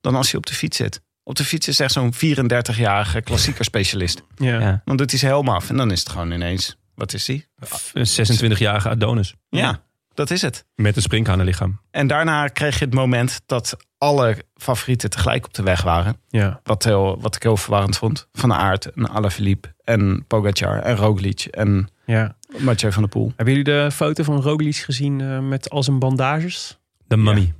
dan als hij op de fiets zit. Op de fiets is echt zo'n 34-jarige klassieker specialist. Ja. Ja. Dan doet hij zijn helm af en dan is het gewoon ineens, wat is hij? Een 26-jarige Adonis. Ja, dat is het. Met een springhanenlichaam. En daarna kreeg je het moment dat alle favorieten tegelijk op de weg waren. Ja. Wat, heel, wat ik heel verwarrend vond. Van Aert en Alaphilippe en Pogacar en Roglic en ja. Mathieu van der Poel. Hebben jullie de foto van Roglic gezien eh, met al zijn bandages? De mummy.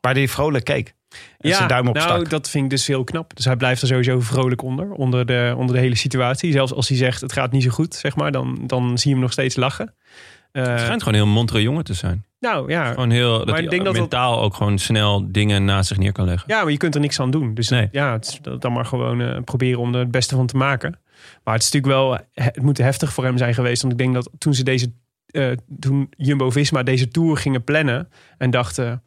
Waar hij vrolijk keek. En zijn duim op nou, dat vind ik dus heel knap. Dus hij blijft er sowieso vrolijk onder, onder de, onder de hele situatie. Zelfs als hij zegt het gaat niet zo goed, zeg maar, dan, dan zie je hem nog steeds lachen. Eh, Het schijnt gewoon heel montere jongen te zijn. nou ja, Gewoon heel, dat Maar hij ik denk dat dat- mentaal ook gewoon snel dingen naast zich neer kan leggen. ja, maar je kunt er niks aan doen. Dus Nee. ja, het is dan maar gewoon eh, proberen om er het beste van te maken. Maar het is natuurlijk wel, het moet heftig voor hem zijn geweest. Want ik denk dat toen ze deze, eh, toen Jumbo-Visma deze Tour gingen plannen en dachten...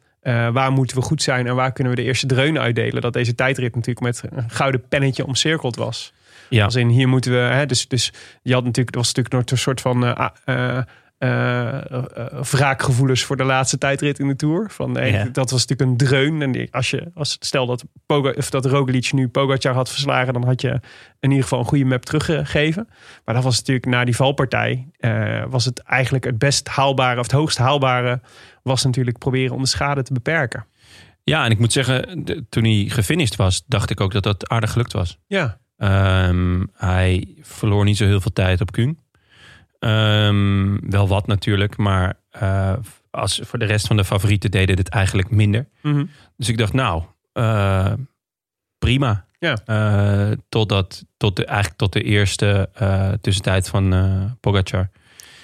waar moeten we goed zijn en waar kunnen we de eerste dreun uitdelen? Dat deze tijdrit natuurlijk met een gouden pennetje omcirkeld was. Ja. Als in hier moeten we. Hè, dus, dus je had natuurlijk, er was natuurlijk een soort van. Eh, wraakgevoelens voor de laatste tijdrit in de tour. Van. Dat was natuurlijk een dreun. En die- als je, als, stel dat, Poga, of dat Roglic nu Pogacar had verslagen, dan had je in ieder geval een goede map teruggegeven. Maar dat was natuurlijk na die valpartij, eh, was het eigenlijk het best haalbare, of het hoogst haalbare, was natuurlijk proberen om de schade te beperken. Ja, en ik moet zeggen, de- toen hij gefinished was, dacht ik ook dat dat aardig gelukt was. Ja, Ehm, hij verloor niet zo heel veel tijd op Kuhn. Ehm, wel wat natuurlijk, maar eh, als, voor de rest van de favorieten deden het eigenlijk minder. Mhm. Dus ik dacht, nou, eh, prima. Ja. Eh, totdat, tot de, eigenlijk tot de eerste tussentijd van Pogacar.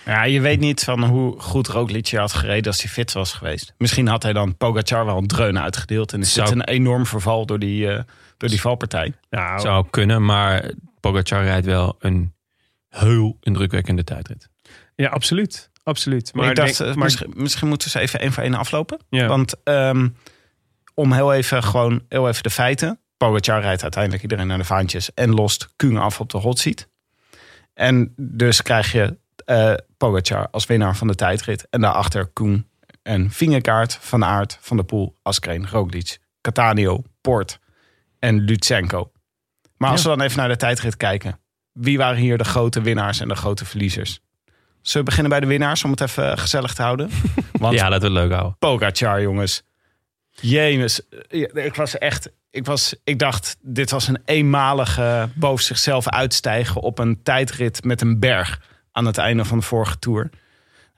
Ja, je weet niet van hoe goed Roglic had gereden als hij fit was geweest. Misschien had hij dan Pogacar wel een dreun uitgedeeld. En is Zou- een enorm verval door die, door die valpartij. nou, Zou kunnen, maar Pogacar rijdt wel een heel indrukwekkende tijdrit. ja, absoluut. Absoluut. Maar ik dacht, denk- eh, maar- misschien, misschien moeten we ze even één voor één aflopen. ja. Want ehm, om heel even, gewoon, heel even de feiten. Pogacar rijdt uiteindelijk iedereen naar de vaantjes. En lost Kuhn af op de hot seat. En dus krijg je eh Pogacar als winnaar van de tijdrit. En daarachter Koen en Vingegaard, Van Aert, Van der Poel, Askreen, Roglic, Catania, Poort en Lutsenko. Maar als we dan even naar de tijdrit kijken. Wie waren hier de grote winnaars en de grote verliezers? Zullen we beginnen bij de winnaars om het even gezellig te houden? Want Ja, laten we het leuk houden. Pogacar, jongens. Jezus, Ja, ik was echt. Ik, was, ik dacht, dit was een eenmalige boven zichzelf uitstijgen op een tijdrit met een berg aan het einde van de vorige tour.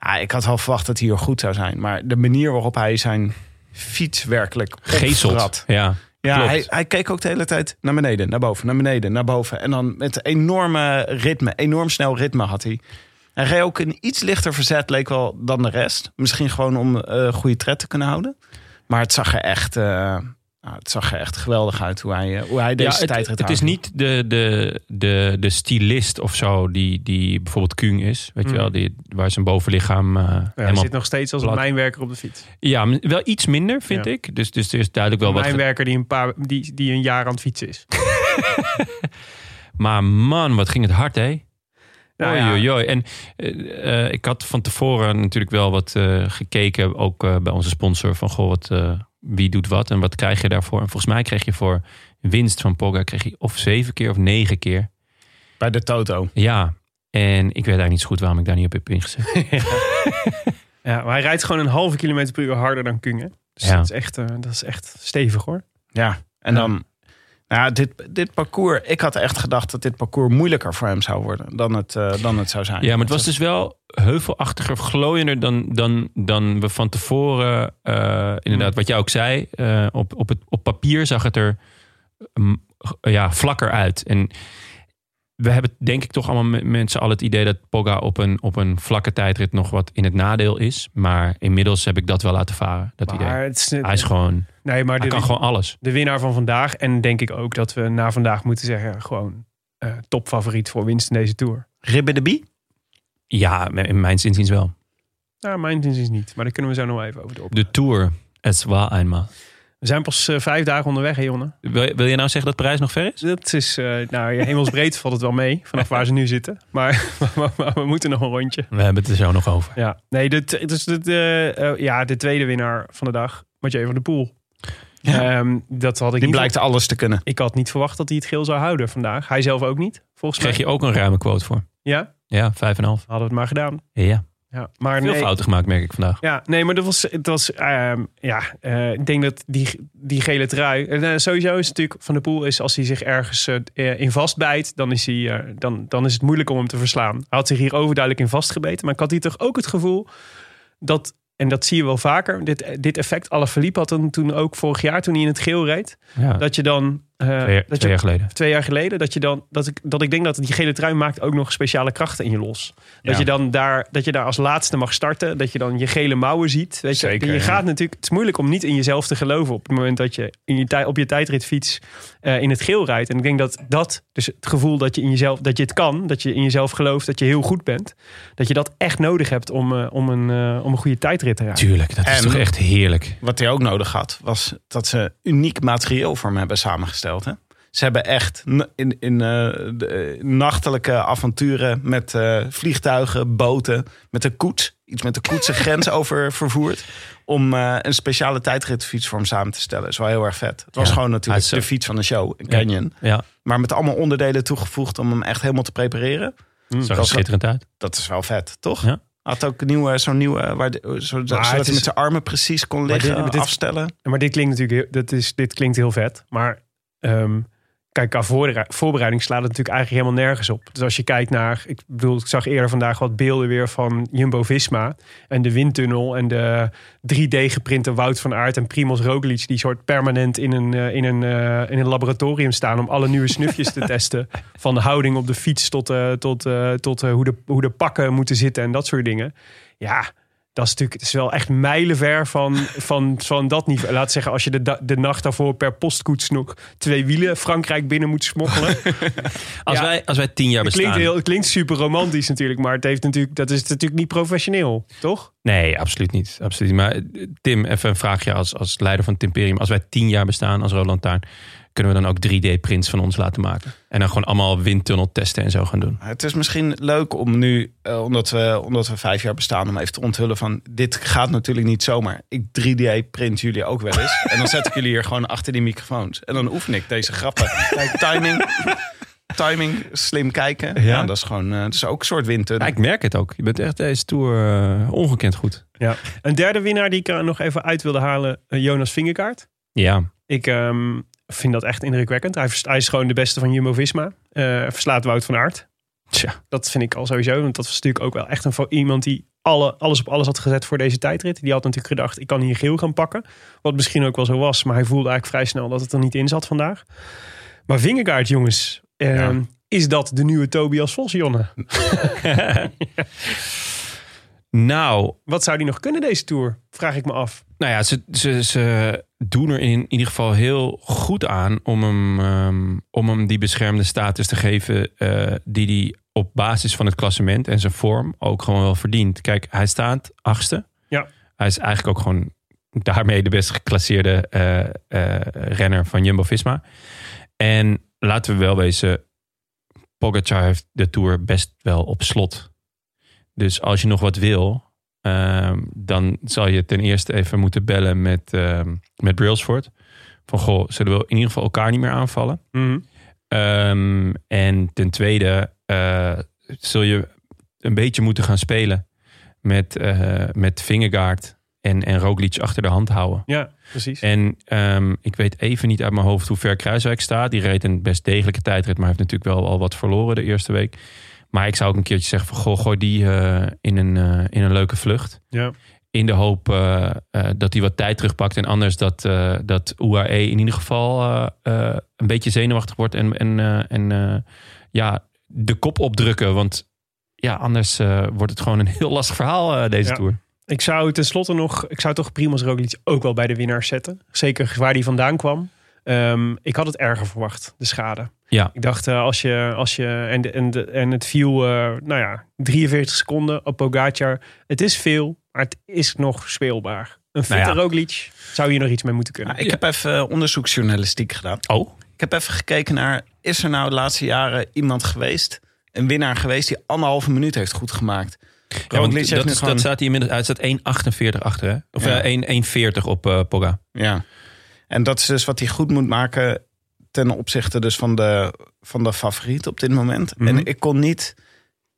Ja, ik had wel verwacht dat hij hier goed zou zijn, maar de manier waarop hij zijn fiets werkelijk opvrat. Ja, Ja, hij, hij keek ook de hele tijd naar beneden, naar boven, naar beneden, naar boven. En dan met enorme ritme, enorm snel ritme had hij. Hij reed ook een iets lichter verzet, leek wel, dan de rest. Misschien gewoon om eh goede tred te kunnen houden. Maar het zag er echt, eh, nou, het zag er echt geweldig uit hoe hij, eh, hoe hij deze ja, het, tijdrit het is niet de, de, de, de stylist of zo die, die bijvoorbeeld Kuhn is. Weet je Mm. wel, die, waar zijn bovenlichaam eh Ja, hij zit nog steeds als een mijnwerker op de fiets. Ja, wel iets minder vind Ja. ik. Dus, dus er is duidelijk wel Een wat... mijnwerker die een, paar, die, die een jaar aan het fietsen is. Maar man, wat ging het hard, hè? Nou Oei, ja. oei, oei. En eh, eh, ik had van tevoren natuurlijk wel wat eh, gekeken, ook eh, bij onze sponsor, van goh, wat, eh, wie doet wat en wat krijg je daarvoor? En volgens mij kreeg je voor winst van Pogga kreeg je of zeven keer of negen keer. Bij de Toto. Ja, en ik weet eigenlijk niet zo goed waarom ik daar niet op heb ingezet. Ja, maar hij rijdt gewoon een halve kilometer per uur harder dan Kung. Hè? Dus Ja. dat, is echt, eh, dat is echt stevig hoor. Ja, en Ja. dan... Nou, dit, dit parcours, ik had echt gedacht dat dit parcours moeilijker voor hem zou worden dan het, eh, dan het zou zijn. Ja, maar het was dus wel heuvelachtiger, glooiender dan, dan, dan we van tevoren, eh, inderdaad, wat jij ook zei, eh, op, op, het, op papier zag het er mm, ja, vlakker uit. En we hebben denk ik toch allemaal met mensen al het idee dat Pogga op een, op een vlakke tijdrit nog wat in het nadeel is. Maar inmiddels heb ik dat wel laten varen, dat idee. Het is, Hij is gewoon, nee, maar hij de, kan gewoon alles. de winnaar van vandaag. En denk ik ook dat we na vandaag moeten zeggen... gewoon eh, topfavoriet voor winst in deze Tour. Ribbe de Bie? Ja, in mijn zinziens wel. Nou, mijn inziens niet. Maar daar kunnen we zo nog even over door. De Tour, es war einmal. We zijn pas eh, vijf dagen onderweg, hè, Jonne? Wil, wil je nou zeggen dat Parijs nog ver is? Dat is, eh, nou, ja, hemelsbreed valt het wel mee, vanaf waar ze nu zitten. Maar, maar, maar we moeten nog een rondje. We hebben het er zo nog over. Ja, nee, dit, het is de, de, eh, ja, de tweede winnaar van de dag, Mathieu van der Poel. Ehm, dat had ik Die niet blijkt alles te kunnen. Ik had niet verwacht dat hij het geel zou houden vandaag. Hij zelf ook niet, volgens mij. Kreeg je ook een ruime quote voor. Ja, Ja, 5,5. hadden we het maar gedaan. Ja, Ja, maar veel nee, fouten gemaakt merk ik vandaag. Ja, nee, maar dat was, het was ehm, ja, eh, ik denk dat die, die gele trui, eh, sowieso is het natuurlijk Van de Poel is als hij zich ergens eh, in vastbijt, dan is, hij, dan, dan is het moeilijk om hem te verslaan. Hij had zich hier overduidelijk in vastgebeten, maar ik had hier toch ook het gevoel dat, en dat zie je wel vaker, dit, dit effect Alaphilippe had hem toen ook vorig jaar toen hij in het geel reed, Ja, dat je dan... eh, twee, jaar- dat twee je, jaar geleden. twee jaar geleden, dat je dan dat ik, dat ik denk dat die gele trui maakt ook nog speciale krachten in je los. Dat Ja. je dan daar dat je daar als laatste mag starten, dat je dan je gele mouwen ziet. Weet je, Zeker, je ja. gaat natuurlijk. Het is moeilijk om niet in jezelf te geloven op het moment dat je in je op je tijdritfiets eh, in het geel rijdt. En ik denk dat dat dus het gevoel dat je in jezelf dat je het kan, dat je in jezelf gelooft dat je heel goed bent, dat je dat echt nodig hebt om, eh, om een eh, om een goede tijdrit te rijden. Tuurlijk, dat is En- toch echt heerlijk. Wat hij ook nodig had, was dat ze uniek materieel voor hem hebben samengesteld. Hè? Ze hebben echt in, in eh, de, eh, nachtelijke avonturen met eh, vliegtuigen, boten, met een koets, iets met de koets de grens over vervoerd. Om een speciale tijdritfiets voor hem samen te stellen. Dat is wel heel erg vet. Het was Ja, gewoon natuurlijk de fiets van de show, een Canyon. Ja, Maar met allemaal onderdelen toegevoegd om hem echt helemaal te prepareren. zag er dat- schitterend uit. Dat is wel vet, toch? Ja. Had ook nieuwe, zo'n nieuwe, waar de, zo, zodat hij met zijn armen precies kon liggen, dit- maar dit- afstellen. Maar dit klinkt natuurlijk heel, dat is, dit klinkt heel vet. Maar ehm, kijk, qua voorbere- voorbereiding slaat het natuurlijk eigenlijk helemaal nergens op. Dus als je kijkt naar, ik bedoel, ik zag eerder vandaag wat beelden weer van Jumbo Visma en de windtunnel en de 3D geprinte Wout van Aert en Primoz Roglic die soort permanent in een, eh, in een, eh, in een laboratorium staan om alle nieuwe snufjes te testen. Van de houding op de fiets tot, eh, tot, tot hoe, de, hoe de pakken moeten zitten en dat soort dingen. Ja, dat is natuurlijk het is wel echt mijlenver van, van, van dat niveau. Laat zeggen, als je de, de nacht daarvoor per postkoets nog twee wielen Frankrijk binnen moet smokkelen. Als, Ja. wij, als wij tien jaar Het klinkt, bestaan... heel, het klinkt super romantisch natuurlijk, maar het heeft natuurlijk, dat is natuurlijk niet professioneel, toch? Nee, absoluut niet. Absoluut. niet. Maar eh, Tim, even een vraagje als, als leider van het Imperium. Als wij tien jaar bestaan als Roland Taarn... kunnen we dan ook 3D-prints van ons laten maken? En dan gewoon allemaal windtunnel testen en zo gaan doen? Het is misschien leuk om nu, eh, omdat, we, omdat we vijf jaar bestaan, om even te onthullen van dit gaat natuurlijk niet zomaar. Ik 3D-print jullie ook wel eens. en dan zet ik jullie hier gewoon achter die microfoons. En dan oefen ik deze grappen. Kijk, timing, timing, slim kijken. Ja, dat is gewoon, eh, het is ook een soort windtunnel. Ja, ik merk het ook. Je bent echt deze Tour eh, ongekend goed. Ja. Een derde winnaar die ik er nog even uit wilde halen, Jonas Vingegaard. Ja, Ik ehm, vind dat echt indrukwekkend. Hij, hij is gewoon de beste van Jumbo-Visma. Eh, verslaat Wout van Aert. tja. Dat vind ik al sowieso. Want dat was natuurlijk ook wel echt een, iemand die alle, alles op alles had gezet voor deze tijdrit. Die had natuurlijk gedacht, ik kan hier geel gaan pakken. Wat misschien ook wel zo was. Maar hij voelde eigenlijk vrij snel dat het er niet in zat vandaag. Maar Vingegaard, jongens. ehm, Is dat de nieuwe Tobias Vos, Jonne? Nou, Wat zou die nog kunnen deze Tour? Vraag ik me af. Nou ja, ze, ze, ze doen er in ieder geval heel goed aan om hem, ehm, om hem die beschermde status te geven eh, die hij op basis van het klassement en zijn vorm ook gewoon wel verdient. Kijk, hij staat achtste. Ja. Hij is eigenlijk ook gewoon daarmee de best geclasseerde eh, eh, renner van Jumbo-Visma. En laten we wel wezen, Pogacar heeft de Tour best wel op slot. Dus als je nog wat wil, Ehm, dan zal je ten eerste even moeten bellen met, ehm met Brailsford. Van goh, zullen we in ieder geval elkaar niet meer aanvallen? Mhm. Ehm, en ten tweede eh, zul je een beetje moeten gaan spelen met, eh met Vingegaard en, en Roglic achter de hand houden. Ja, precies. En ik weet even niet uit mijn hoofd hoe ver Kruiswijk staat. Die reed een best degelijke tijdrit, maar heeft natuurlijk wel al wat verloren de eerste week. Maar ik zou ook een keertje zeggen van goh, gooi die eh, in, een, eh, in een leuke vlucht. Ja. In de hoop eh, dat hij wat tijd terugpakt. En anders dat, dat UAE in ieder geval een beetje zenuwachtig wordt. En, en, en ja, de kop opdrukken. Want ja, anders wordt het gewoon een heel lastig verhaal deze Ja. Tour. Ik zou tenslotte nog, ik zou toch Primoz Roglic ook wel bij de winnaars zetten. Zeker waar die vandaan kwam. Ehm, ik had het erger verwacht, de schade. Ja. Ik dacht, eh, als je, als je en, de, en, de, en het viel, eh, nou ja, 43 seconden op Pogacar. Het is veel, maar het is nog speelbaar. Een fitte Nou ja. Roglic zou hier nog iets mee moeten kunnen. Nou, ik heb even eh, onderzoeksjournalistiek gedaan. Oh, Ik heb even gekeken naar, is er nou de laatste jaren iemand geweest, een winnaar geweest, die anderhalve minuut heeft goed gemaakt? ja, want dat, nu is, gewoon- dat staat hier inmiddels uit. staat 1,48 achter, hè? Of Ja. eh, 1 1,40 op eh Pogga. Ja. En dat is dus wat hij goed moet maken ten opzichte dus van de, van de favoriet op dit moment. Mhm. En ik kon niet,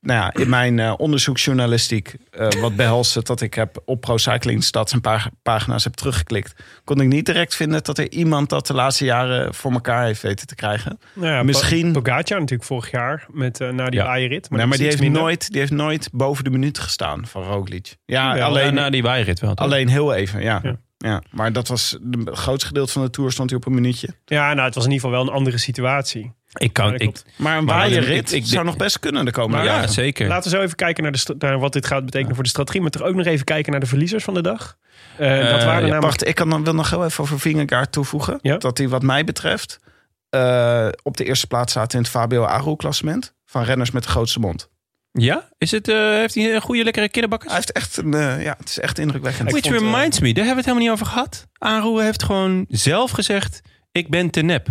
nou ja, in mijn eh, onderzoeksjournalistiek, eh, wat behelst dat ik heb op Pro Cycling Stats een paar pagina's heb teruggeklikt, kon ik niet direct vinden dat er iemand dat de laatste jaren voor elkaar heeft weten te krijgen. Nou ja, misschien- Po- Pogacar natuurlijk vorig jaar met, eh, na die Ja. Maar, dat maar die, heeft minder. nooit, die heeft nooit boven de minuut gestaan van Roglic. Ja, Wel, alleen, na die waaierrit wel. toch? alleen heel even, ja. Ja. ja. maar dat was het grootste gedeelte van de Tour stond hij op een minuutje. Ja, nou, het was in ieder geval wel een andere situatie. ik kan, Ja, dat ik. Maar een Maar waaierrit ik- zou nog best kunnen de komende ja, jaren. zeker. Laten we zo even kijken naar, de, naar wat dit gaat betekenen voor de strategie. Maar toch ook nog even kijken naar de verliezers van de dag. Eh, dat waren ja, namelijk... Wacht, ik kan dan, wil nog heel even over Vingegaard toevoegen. Ja. Dat hij wat mij betreft eh, op de eerste plaats staat in het Fabio Aru-klassement. Van renners met de grootste mond. Ja? Is het, eh, heeft hij een goede, lekkere kinderbakkers? Hij heeft echt een, eh, ja, het is echt indrukwekkend. Which vond, eh, reminds me, daar hebben we het helemaal niet over gehad. Aru heeft gewoon zelf gezegd, ik ben te nep.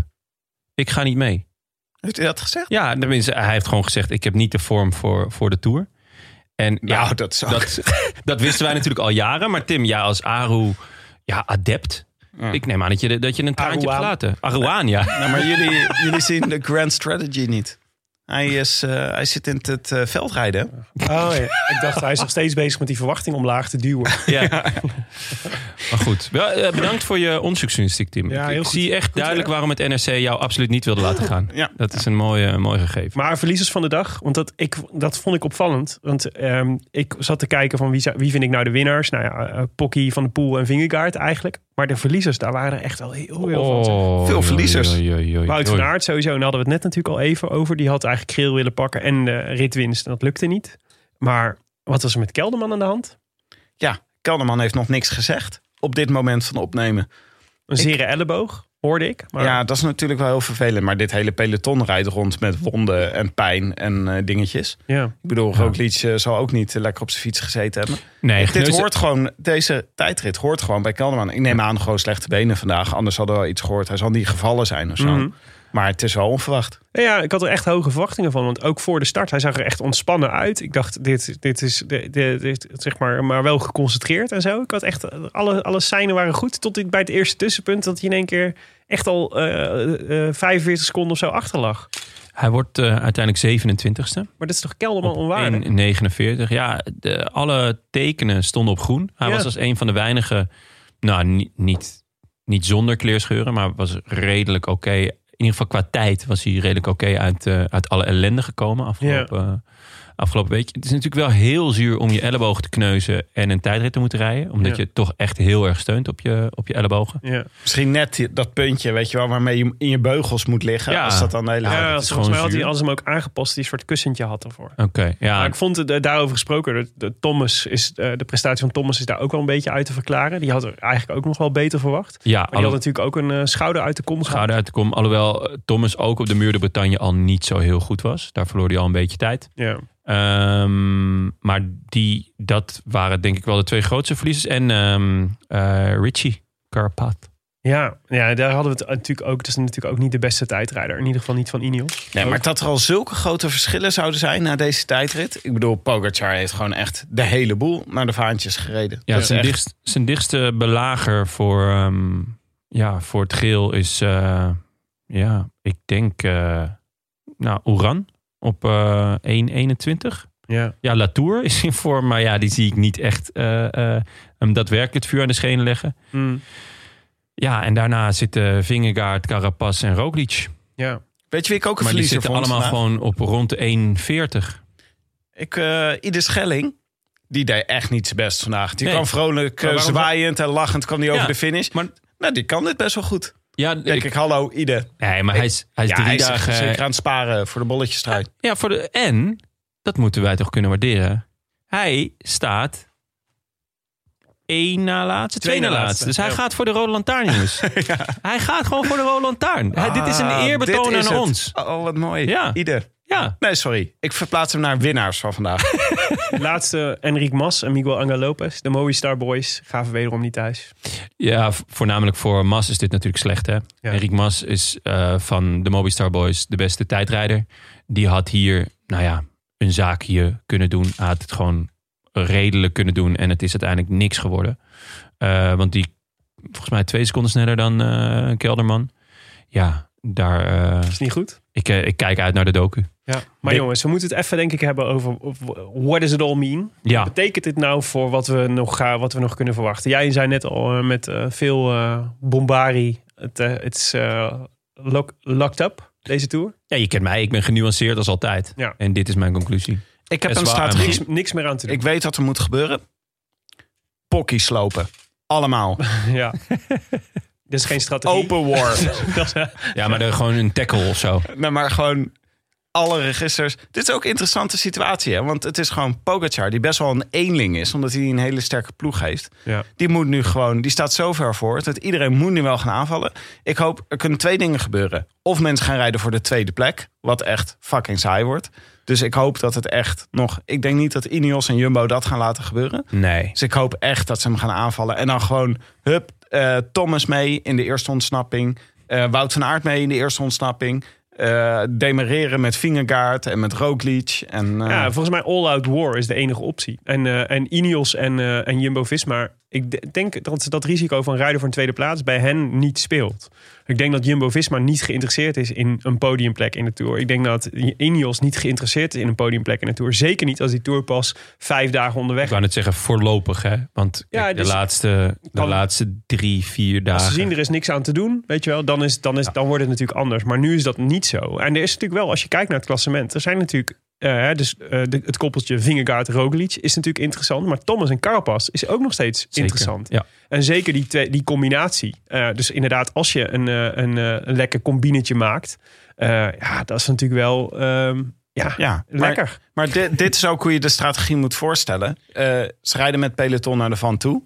Ik ga niet mee. heeft hij dat gezegd? Ja, tenminste, hij heeft gewoon gezegd, ik heb niet de vorm voor, voor de Tour. En ja, Nou, dat ook- dat, dat wisten wij natuurlijk al jaren. Maar Tim, ja, als Aru, ja, adept. Ja. Ik neem aan dat je, dat je een traantje hebt Aruaan. gelaten. Aruaan, ja. Nou, maar jullie, jullie zien de grand strategy niet. Hij, is, eh, hij zit in het eh, veldrijden. Oh, ja. Ik dacht, hij is nog steeds bezig met die verwachting omlaag te duwen. ja. Maar goed, wel, eh, bedankt voor je onderzoeksjournalistiek, Tim. Ja, ik heel ik goed. zie echt Goed duidelijk waarom het NRC jou absoluut niet wilde laten gaan. Ja. Dat is een mooie, een mooi gegeven. Maar verliezers van de dag, want dat, ik, dat vond ik opvallend. Want ehm, ik zat te kijken van wie, wie vind ik nou de winnaars. Nou ja, Pocky, Van de Poel en Vingegaard eigenlijk. Maar de verliezers, daar waren er echt wel heel veel van. Oh, Veel verliezers. Wout oei. van Aert sowieso, en daar hadden we het net natuurlijk al even over. Die had eigenlijk Kreel willen pakken en de ritwinst. En dat lukte niet. Maar wat was er met Kelderman aan de hand? Ja, Kelderman heeft nog niks gezegd op dit moment van opnemen. Een zere elleboog, hoorde ik. Maar Ja, dat is natuurlijk wel heel vervelend. Maar dit hele peloton rijdt rond met wonden en pijn en eh, dingetjes. ja. Ik bedoel, Roglic eh, zal ook niet lekker op zijn fiets gezeten hebben. Nee, Dit hoort gewoon, deze tijdrit hoort gewoon bij Kelderman. Ik neem aan gewoon slechte benen vandaag. Anders hadden we wel iets gehoord. Hij zal niet gevallen zijn of zo. Mhm. Maar het is wel onverwacht. Ja, ik had er echt hoge verwachtingen van. Want ook voor de start, hij zag er echt ontspannen uit. Ik dacht, dit, dit is dit, dit, dit- zeg maar, maar wel geconcentreerd en zo. Ik had echt, alle, alle seinen waren goed. Tot dit- bij het eerste tussenpunt dat hij in één keer echt al eh, eh, 45 seconden of zo achter lag. Hij wordt eh, uiteindelijk 27ste. Maar dat is toch Kelderman onwaardig? 1,49. Ja, de, alle tekenen stonden op groen. Hij Ja. was als een van de weinige, nou niet, niet, niet zonder kleerscheuren, maar was redelijk oké. Ieder geval qua tijd was hij redelijk oké uit, eh, uit alle ellende gekomen afgelopen, eh, afgelopen week. Het is natuurlijk wel heel zuur om je elleboog te kneuzen en een tijdrit te moeten rijden. Omdat Ja. je toch echt heel erg steunt op je, op je ellebogen. Ja, Misschien net dat puntje, weet je wel, waarmee je in je beugels moet liggen. Ja. Als dat dan de hele ja, dat is volgens gewoon mij had hij, ze hem ook aangepast. Die een soort kussentje had ervoor. Oké, ja. Maar ik vond het eh, daarover gesproken. De, de, Thomas is, eh, de prestatie van Thomas is daar ook wel een beetje uit te verklaren. Die had er eigenlijk ook nog wel beter verwacht. ja, Maar die had natuurlijk ook een eh, schouder uit de kom gehad. schouder uit de kom. Alhoewel Thomas ook op de muur de Bretagne al niet zo heel goed was. Daar verloor hij al een beetje tijd. Ja. Ehm, maar die, dat waren denk ik wel de twee grootste verliezers. En ehm eh, Richie Carapaz. Ja, ja, daar hadden we het natuurlijk ook. Het is natuurlijk ook niet de beste tijdrijder. In ieder geval niet van Ineos. Nee, maar dat er al zulke grote verschillen zouden zijn na deze tijdrit. Ik bedoel, Pogacar heeft gewoon echt de hele boel naar de vaantjes gereden. Ja, Dat zijn, echt- dichtst, zijn dichtste belager voor, ehm, ja, voor het geel is, eh, ja, ik denk, eh nou, Oeran op eh 1.21. Ja. Ja, Latour is in vorm, maar ja, die zie ik niet echt eh, eh, hem daadwerkelijk het vuur aan de schenen leggen. Mm, Ja, en daarna zitten Vingegaard, Carapaz en Roglic. ja. Weet je wie ik ook een Maar die verliezer zitten vond allemaal vandaag? gewoon op rond de 1,40. Ik, Ieder Schelling, die deed echt niet zijn best vandaag. Die Nee. kwam vrolijk, zwaaiend en lachend kwam die over de finish. maar- nou, die kan dit best wel goed. Ja, Denk ik, ik, hallo, Ide. nee, maar hij is, hij is Ja, drie hij is dagen... zeker aan het sparen voor de bolletjesstrijd. Ja, voor de, en, dat moeten wij toch kunnen waarderen. Hij staat één na laatste, twee, Twee na laatste. Dus hij ja. gaat voor de rode lantaarn, jongens. Hij gaat gewoon voor de rode lantaarn. Dit is een Ah, eerbetoon aan het. ons. Oh, wat mooi. Ja. Ieder. Ja. Nee, sorry. Ik verplaats hem naar winnaars van vandaag. Laatste Enric Mas en Miguel Angel Lopez. De Movistar Boys gaven wederom niet thuis. Ja, voornamelijk voor Mas is dit natuurlijk slecht. Hè? Enric Mas is eh, van de Mobistar Boys de beste tijdrijder. Die had hier, nou ja, een zaakje kunnen doen. Hij had het gewoon redelijk kunnen doen. En het is uiteindelijk niks geworden. Eh, want die, volgens mij twee seconden sneller dan eh, Kelderman. Ja, daar... Is niet goed? ik, ik kijk uit naar de docu. Ja. Maar jongens, we moeten het even denk ik hebben over what does it all mean? Ja. Wat betekent dit nou voor wat we nog, gaan, wat we nog kunnen verwachten? Jij zei net al eh, met eh, veel eh bombari. Het het is eh, lock- locked up, deze tour. Ja, je kent mij. Ik ben genuanceerd als altijd. Ja. En dit is mijn conclusie. Ik heb een strategie. Niks, niks meer aan te doen. Ik weet wat er moet gebeuren. Pokkie slopen. Allemaal. ja. Dit is geen strategie. Open war. Ja, maar er gewoon een tackle of zo. nee, maar gewoon alle registers. Dit is ook een interessante situatie. Hè? Want het is gewoon Pogacar, die best wel een eenling is. Omdat hij een hele sterke ploeg heeft. ja. Die moet nu gewoon, die staat zo ver voor. Dat iedereen moet nu wel gaan aanvallen. Ik hoop, er kunnen twee dingen gebeuren. Of mensen gaan rijden voor de tweede plek. Wat echt fucking saai wordt. Dus ik hoop dat het echt nog... Ik denk niet dat Ineos en Jumbo dat gaan laten gebeuren. Nee. Dus ik hoop echt dat ze hem gaan aanvallen. En dan gewoon, hup, eh, Thomas mee in de eerste ontsnapping. eh, Wout van Aert mee in de eerste ontsnapping. Eh demereren met Vingegaard en met Roglic. En, eh, ja, volgens mij all out war is de enige optie. En, eh, en Ineos en, en Jumbo-Visma... Ik de- denk dat dat risico van rijden voor een tweede plaats bij hen niet speelt. Ik denk dat Jumbo-Visma niet geïnteresseerd is in een podiumplek in de Tour. Ik denk dat Ineos niet geïnteresseerd is in een podiumplek in de Tour. Zeker niet als die Tour pas vijf dagen onderweg Ik wou net zeggen voorlopig, hè? Want Ja, kijk, de, dus- laatste, de laatste drie, vier Als dagen. ze zien er is niks aan te doen, weet je wel, dan, is, dan, is, dan wordt het natuurlijk anders. Maar nu is dat niet zo. En er is natuurlijk wel, als je kijkt naar het klassement, er zijn natuurlijk. Eh, dus eh, de- het koppeltje Vingegaard-Roglic is natuurlijk interessant. Maar Thomas en Carapaz is ook nog steeds Zeker, interessant. Ja. En zeker die, twee, die combinatie. Eh, dus inderdaad, als je een, eh, een, eh, een lekker combinetje maakt. eh, ja, dat is natuurlijk wel ehm, ja, ja, lekker. Maar dit, dit is ook hoe je de strategie moet voorstellen. Eh, ze rijden met peloton naar de van toe.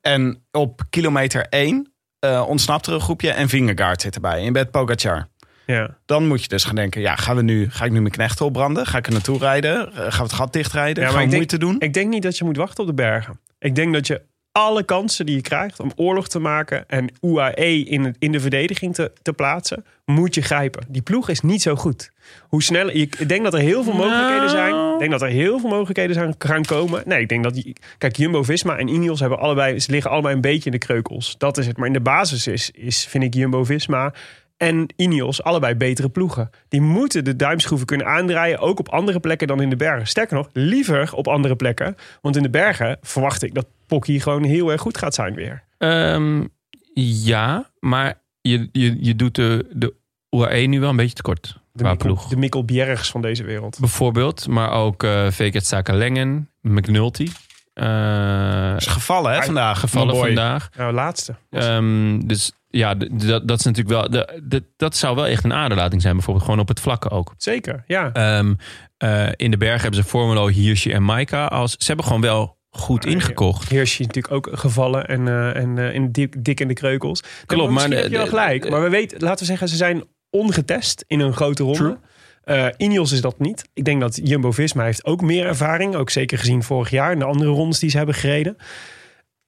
En op kilometer 1 eh, ontsnapt er een groepje en Vingegaard zit erbij. En je bent Pogacar. Ja. Dan moet je dus gaan denken, ja, gaan we nu, ga ik nu mijn knechten opbranden? Ga ik er naartoe rijden? Eh, Gaan we het gat dichtrijden? Ja, gaan we ik moeite doen? Ik denk niet dat je moet wachten op de bergen. Ik denk dat je alle kansen die je krijgt om oorlog te maken en UAE in, het, in de verdediging te, te plaatsen, moet je grijpen. Die ploeg is niet zo goed. Hoe sneller, ik ik denk dat er heel veel mogelijkheden zijn. Ik denk dat er heel veel mogelijkheden zijn gaan komen. Nee, ik denk dat die, kijk, Jumbo Visma en Ineos hebben allebei, ze liggen allebei een beetje in de kreukels. Dat is het. Maar in de basis is, is vind ik Jumbo Visma en Ineos allebei betere ploegen. Die moeten de duimschroeven kunnen aandraaien, ook op andere plekken dan in de bergen. Sterker nog, liever op andere plekken. Want in de bergen verwacht ik dat Pocky gewoon heel erg goed gaat zijn weer. Ehm, ja, maar je, je, je doet de, de UAE nu wel een beetje tekort. De, qua Mikkel, ploeg. de Mikkel Bjergs van deze wereld. Bijvoorbeeld, maar ook uh, Veket Sakalengen, McNulty. Uh, is gevallen hè, vandaag. Gevallen vandaag. Ja, laatste. Um, dus ja, dat, dat is natuurlijk wel. De, de, dat zou wel echt een aderlating zijn, bijvoorbeeld gewoon op het vlakke ook. Zeker, ja. Um, uh, in de bergen hebben ze Formelo, Hirschi en Maika. Als, ze hebben gewoon wel goed ingekocht. Hirschi natuurlijk ook gevallen en, uh, en uh, in dik, dik in de kreukels. Klopt, maar heb je wel gelijk. Maar we weten, laten we zeggen, ze zijn ongetest in een grote ronde. Uh, Ineos is dat niet. Ik denk dat Jumbo-Visma heeft ook meer ervaring. Ook zeker gezien vorig jaar en de andere rondes die ze hebben gereden.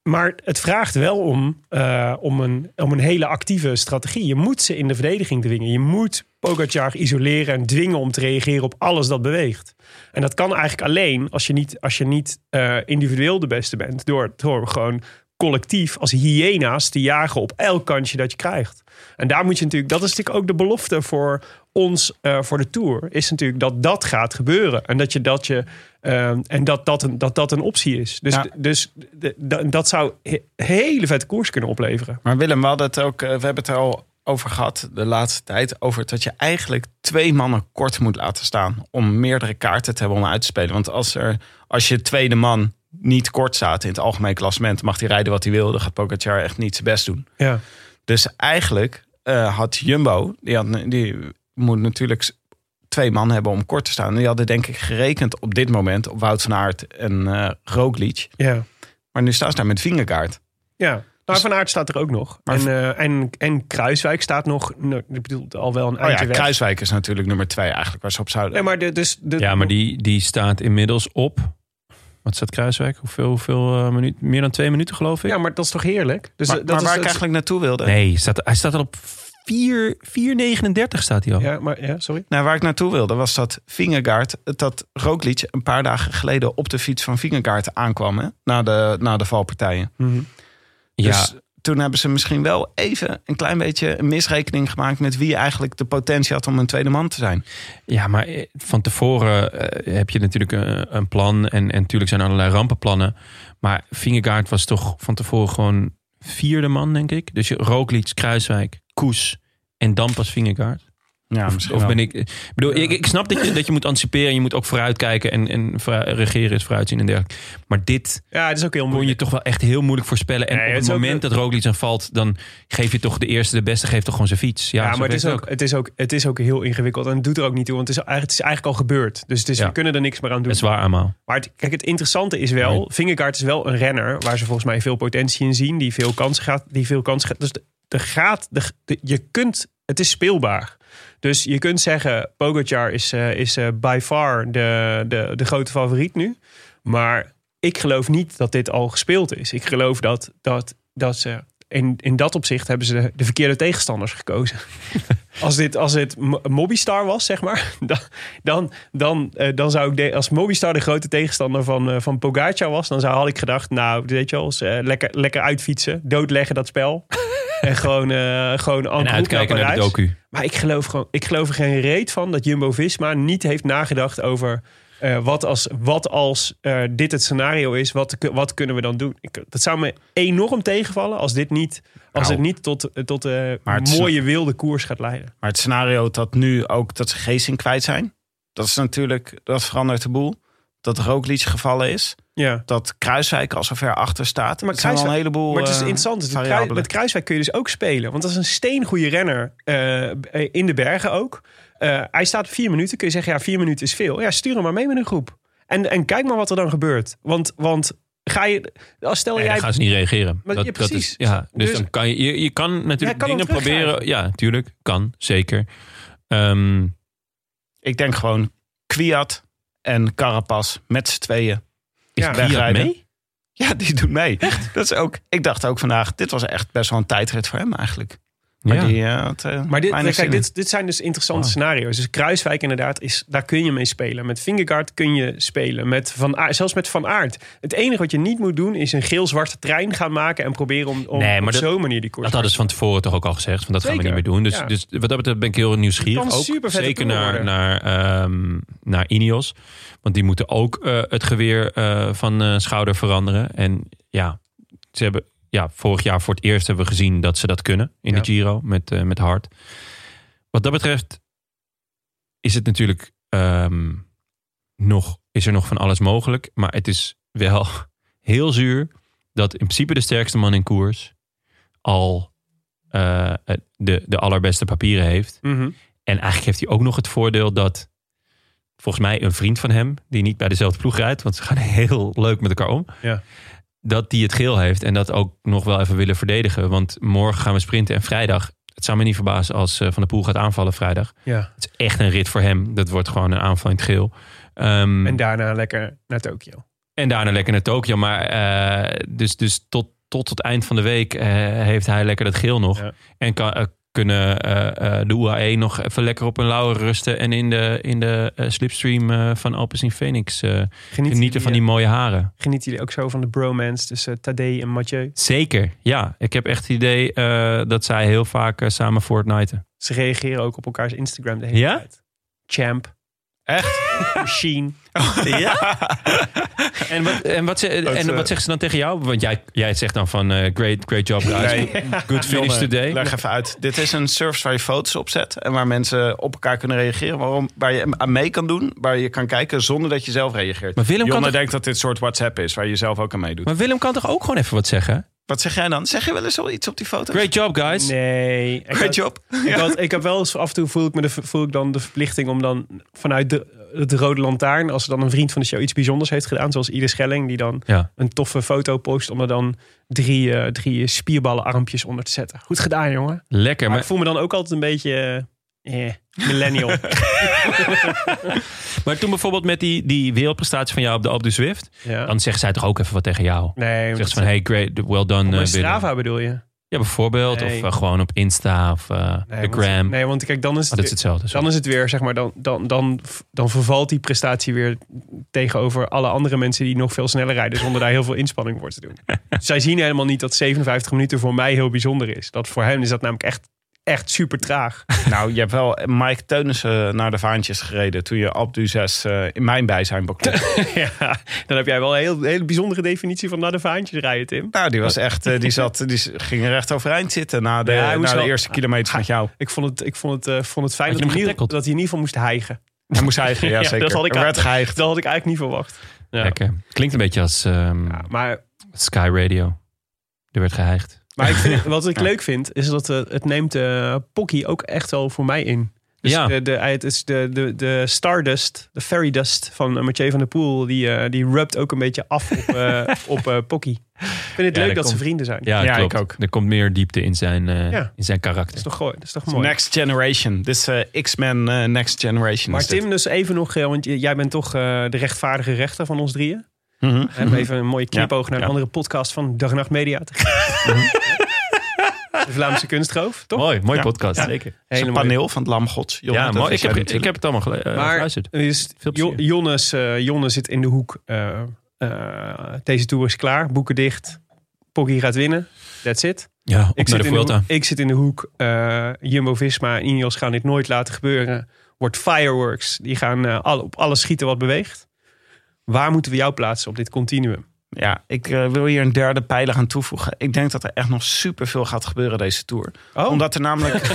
Maar het vraagt wel om, uh, om, een, om een hele actieve strategie. Je moet ze in de verdediging dwingen. Je moet Pogacar isoleren en dwingen om te reageren op alles dat beweegt. En dat kan eigenlijk alleen als je niet, als je niet uh, individueel de beste bent. Door, door gewoon collectief als hyena's te jagen op elk kantje dat je krijgt. En daar moet je natuurlijk, dat is natuurlijk ook de belofte voor ons, uh, voor de Tour, is natuurlijk dat dat gaat gebeuren. En dat je dat je, uh, en dat dat, een, dat dat een optie is. Dus, ja. dus dat zou he, hele vette koers kunnen opleveren. Maar Willem, we hadden het ook, uh, we hebben het er al over gehad de laatste tijd, over dat je eigenlijk twee mannen kort moet laten staan om meerdere kaarten te hebben om uit te spelen. Want als, er, als je tweede man niet kort staat in het algemeen klassement, mag hij rijden wat hij wil. Dan gaat Pogacar echt niet zijn best doen. Ja. Dus eigenlijk uh, had Jumbo, die, had, die moet natuurlijk twee man hebben om kort te staan. En die hadden denk ik gerekend op dit moment op Wout van Aert en uh, Roglic. Ja. Maar nu staan ze daar met Vingegaard. Ja. Maar Van Aert staat er ook nog. En, eh, en, en Kruiswijk staat nog, nou, ik bedoel, al wel een Oh ja, eindje weg. Kruiswijk is natuurlijk nummer twee eigenlijk waar ze op zouden. Nee, maar de, dus de, Ja, maar die, die staat inmiddels op. Wat staat Kruiswijk? Hoeveel, hoeveel eh, minuten? Meer dan twee minuten, geloof ik? Ja, maar dat is toch heerlijk? Dus maar, dat maar is, waar dat ik is- eigenlijk naartoe wilde. Nee, staat, hij staat al op 4 4,39 staat hij al. Ja, maar, ja, sorry. Nou, waar ik naartoe wilde was dat Vingegaard, dat Roglic een paar dagen geleden op de fiets van Vingegaard aankwam hè, na, de, na de valpartijen. Ja, Dus toen hebben ze misschien wel even een klein beetje een misrekening gemaakt met wie eigenlijk de potentie had om een tweede man te zijn. Ja, maar eh, van tevoren eh, heb je natuurlijk een, een plan. En, en natuurlijk zijn er allerlei rampenplannen. Maar Vingegaard was toch van tevoren gewoon vierde man, denk ik. Dus je Roglic, Kruiswijk, Koes en dan pas Vingegaard. Ja, Of, misschien of ben ik... ik bedoel, ik, ik snap dat je, dat je moet anticiperen. Je moet ook vooruitkijken. En, en regeren is vooruitzien en dergelijke. Maar dit Ja, het is ook heel kon moeilijk. je toch wel echt heel moeilijk voorspellen. En Nee, op het het ook- moment dat Roglic aan valt... dan geef je toch de eerste, de beste, geeft toch gewoon zijn fiets. Ja, maar het is, ook, het, is ook, het is ook heel ingewikkeld. En het doet er ook niet toe. Want het is, eigenlijk- het is eigenlijk al gebeurd. Dus het is, Ja. we kunnen er niks meer aan doen. Dat is waar, allemaal. Maar het, kijk, het interessante is wel... Nee. Is wel een renner... waar ze volgens mij veel potentie in zien. Die veel kansen gaat. Die veel kansen gaat dus de, de gaat... De, de- je kunt... Het is speelbaar. Dus je kunt zeggen... Pogacar is, eh, is eh, by far de, de, de grote favoriet nu. Maar ik geloof niet dat dit al gespeeld is. Ik geloof dat, dat, dat ze... In, in dat opzicht hebben ze de, de verkeerde tegenstanders gekozen. Als dit, als dit Mo- Mobistar was, zeg maar, dan, dan, dan, eh, dan zou ik, de, als Mobistar de grote tegenstander van, eh, van Pogacar was, dan zou, had ik gedacht, nou, weet je wel, eens, eh, lekker, lekker uitfietsen, doodleggen dat spel. en gewoon, eh gewoon en uitkijken naar de docu. Maar ik geloof, gewoon, ik geloof er geen reet van dat Jumbo-Visma niet heeft nagedacht over... eh, wat als, wat als eh, dit het scenario is, wat, wat kunnen we dan doen? Ik, dat zou me enorm tegenvallen als dit niet, als Nou. het niet tot, tot is- mooie wilde koers gaat leiden. Maar het scenario dat nu ook dat ze Geesing kwijt zijn, dat is natuurlijk, dat verandert de boel. Dat Roglic gevallen is, Ja. dat Kruiswijk al zover achter staat. Maar zijn al een heleboel Maar het is eh, interessant. Met Kruiswijk kun je dus ook spelen. Want dat is een steengoede renner eh, in de bergen ook. Eh, hij staat op vier minuten. Kun je zeggen, ja, vier minuten is veel. Ja, stuur hem maar mee met een groep. En, en kijk maar wat er dan gebeurt. Want, want ga je... Als stel Nee, jij... dan gaan ze niet reageren. Maar- dat, ja, dat is, ja, dus, Dus- dan kan je, je, je kan natuurlijk kan dingen proberen. Ja, tuurlijk. Kan, zeker. Ehm, Ik denk gewoon Kwiat en Carapaz met z'n tweeën. is Ja, Kwiat mee? Ja, die doet mee. Dat is ook, ik dacht ook vandaag, dit was echt best wel een tijdrit voor hem eigenlijk. Maar Ja. die eh, eh, Maar dit, kijk, dit, dit zijn dus interessante Wauw. scenario's. Dus Kruiswijk inderdaad, is, daar kun je mee spelen. Met Vingegaard kun je spelen. Met van zelfs met Van Aert. Het enige wat je niet moet doen is een geel-zwarte trein gaan maken... en proberen om, om Nee, maar op zo'n manier die koers Dat hadden ze van tevoren toch ook al gezegd. Van dat gaan we niet meer doen. Dus, ja. dus wat dat betreft ben ik heel nieuwsgierig. Ook zeker naar, naar, ehm, naar Ineos. Want die moeten ook eh, het geweer van schouder veranderen. En ja, ze hebben ja, vorig jaar voor het eerst hebben we gezien dat ze dat kunnen in Ja. de Giro met, eh met Hart. Wat dat betreft is het natuurlijk ehm, nog, is er nog van alles mogelijk. Maar het is wel heel zuur dat in principe de sterkste man in koers al eh, de, de allerbeste papieren heeft. Mhm. En eigenlijk heeft hij ook nog het voordeel dat volgens mij een vriend van hem, die niet bij dezelfde ploeg rijdt, want ze gaan heel leuk met elkaar om, Ja. Dat die het geel heeft en dat ook nog wel even willen verdedigen. Want morgen gaan we sprinten en vrijdag. Het zou me niet verbazen als eh, Van der Poel gaat aanvallen vrijdag. Ja. Het is echt een rit voor hem. Dat wordt gewoon een aanval in het geel. Ehm, En daarna lekker naar Tokio. en daarna lekker naar Tokio. Maar eh, dus, dus tot, tot het eind van de week eh, heeft hij lekker dat geel nog. Ja. En kan, kunnen eh, eh, de UAE nog even lekker op een lauwe rusten. En in de, in de eh, slipstream van Alpecin Phoenix eh, genieten van die mooie haren. Genieten jullie ook zo van de bromance tussen Tadej en Mathieu? Zeker, ja. Ik heb echt het idee dat zij heel vaak samen Fortniten. Ze reageren ook op elkaars Instagram de hele Ja? tijd. Champ. Echt? Machine. Ja? en, wat, en, wat, ze, en eh, wat zegt ze dan tegen jou? Want jij, jij zegt dan van eh, great, great job guys. Nee. Good finish Jonne, today. Leg even uit. Dit is een service waar je foto's op zet. En waar mensen op elkaar kunnen reageren. Waarom, waar je aan mee kan doen. Waar je kan kijken zonder dat je zelf reageert. Maar Willem kan Jonne toch- denkt dat dit soort WhatsApp is. Waar je zelf ook aan meedoet. Maar Willem kan toch ook gewoon even wat zeggen? Wat zeg jij dan? Zeg je wel eens al iets op die foto's? Great job guys. Nee. Ik Great had- job. Ik, had, ik heb wel eens af en toe voel ik, me de, voel ik dan de verplichting om dan vanuit de, het Rode Lantaarn, als er dan een vriend van de show iets bijzonders heeft gedaan, zoals Ieder Schelling, die dan Ja. een toffe foto post om er dan drie, eh, drie spierballenarmpjes onder te zetten. Goed gedaan, jongen. Lekker. Maar Maar, ik voel me dan ook altijd een beetje eh, eh, millennial. maar toen bijvoorbeeld met die, die wereldprestatie van jou op de Alpe Zwift. ja. Dan zegt zij toch ook even wat tegen jou. Nee, Zegt ze van, hey, great, well done. op Willem. Strava bedoel je? Ja, bijvoorbeeld. Nee. Of eh, gewoon op Insta of eh, Nee, de want- gram. Nee, want kijk, dan is het, is hetzelfde. dan is het weer, zeg maar, dan, dan, dan, dan vervalt die prestatie weer tegenover alle andere mensen die nog veel sneller rijden, zonder daar heel veel inspanning voor te doen. Zij zien helemaal niet dat 57 minuten voor mij heel bijzonder is. Dat voor hen is dat namelijk echt, echt super traag. Nou, je hebt wel Mike Teunissen naar de vaantjes gereden toen je Alpe d'Huez eh, in mijn bijzijn beklopte. ja, dan heb jij wel een heel, hele bijzondere definitie van naar de vaantjes rijden, Tim. nou, die was echt, eh, die zat, die ging recht overeind zitten na de, Ja, na de wel- eerste kilometers met jou. Ik vond het, ik vond het, eh, vond het fijn dat dat hij in ieder geval moest hijgen. Hij moest hijgen, ja, Ja, zeker. dat had ik er werd geheigd. Dat had ik eigenlijk niet verwacht. Ja. Lekker. Klinkt een beetje als ehm, Ja, maar Sky Radio. Er werd geheigd. Maar ik vind, wat ik Ja. leuk vind, is dat eh, het neemt eh Pocky ook echt wel voor mij in. Dus Ja. de, de, het is de, de, de Stardust, de Fairy Dust van eh, Mathieu van der Poel, die, eh, die rubt ook een beetje af op, eh op eh, Pocky. Ik vind het Ja, leuk dat dat ze vrienden zijn. Ja, ik ook. Er komt meer diepte in zijn, eh, Ja. in zijn Dat karakter. is toch, dat is toch mooi. Next Generation. Dit is eh, X-Men Next Generation. maar dit. Tim, dus even nog, want jij bent toch eh, de rechtvaardige rechter van ons drieën. We hebben even een mooie knipoog naar een ja. andere podcast van Dag en Nacht Media. de Vlaamse kunstroof, toch? Mooi, mooi Ja. podcast. Ja. Zeker. Het is Hele een mooie- paneel van het Lam Gods. Jonne, Ja, mooi. Ik heb, ik heb het allemaal gele- eh, Maar geluisterd. is, Veel Jo- plezier. Jonnes, eh, zit in de hoek. eh, eh, deze tour is klaar. Boeken dicht. Poggi gaat winnen. That's it. Ja, op Ik naar zit, de in de Vuelta. hoek, ik zit in de hoek. eh, Jumbo-Visma en Ineos gaan dit nooit laten gebeuren. Wordt fireworks. Die gaan eh, al, op alles schieten wat beweegt. Waar moeten we jou plaatsen op dit continuum? Ja, ik eh, wil hier een derde pijler aan toevoegen. Ik denk dat er echt nog superveel gaat gebeuren deze Tour. Oh. Omdat er namelijk...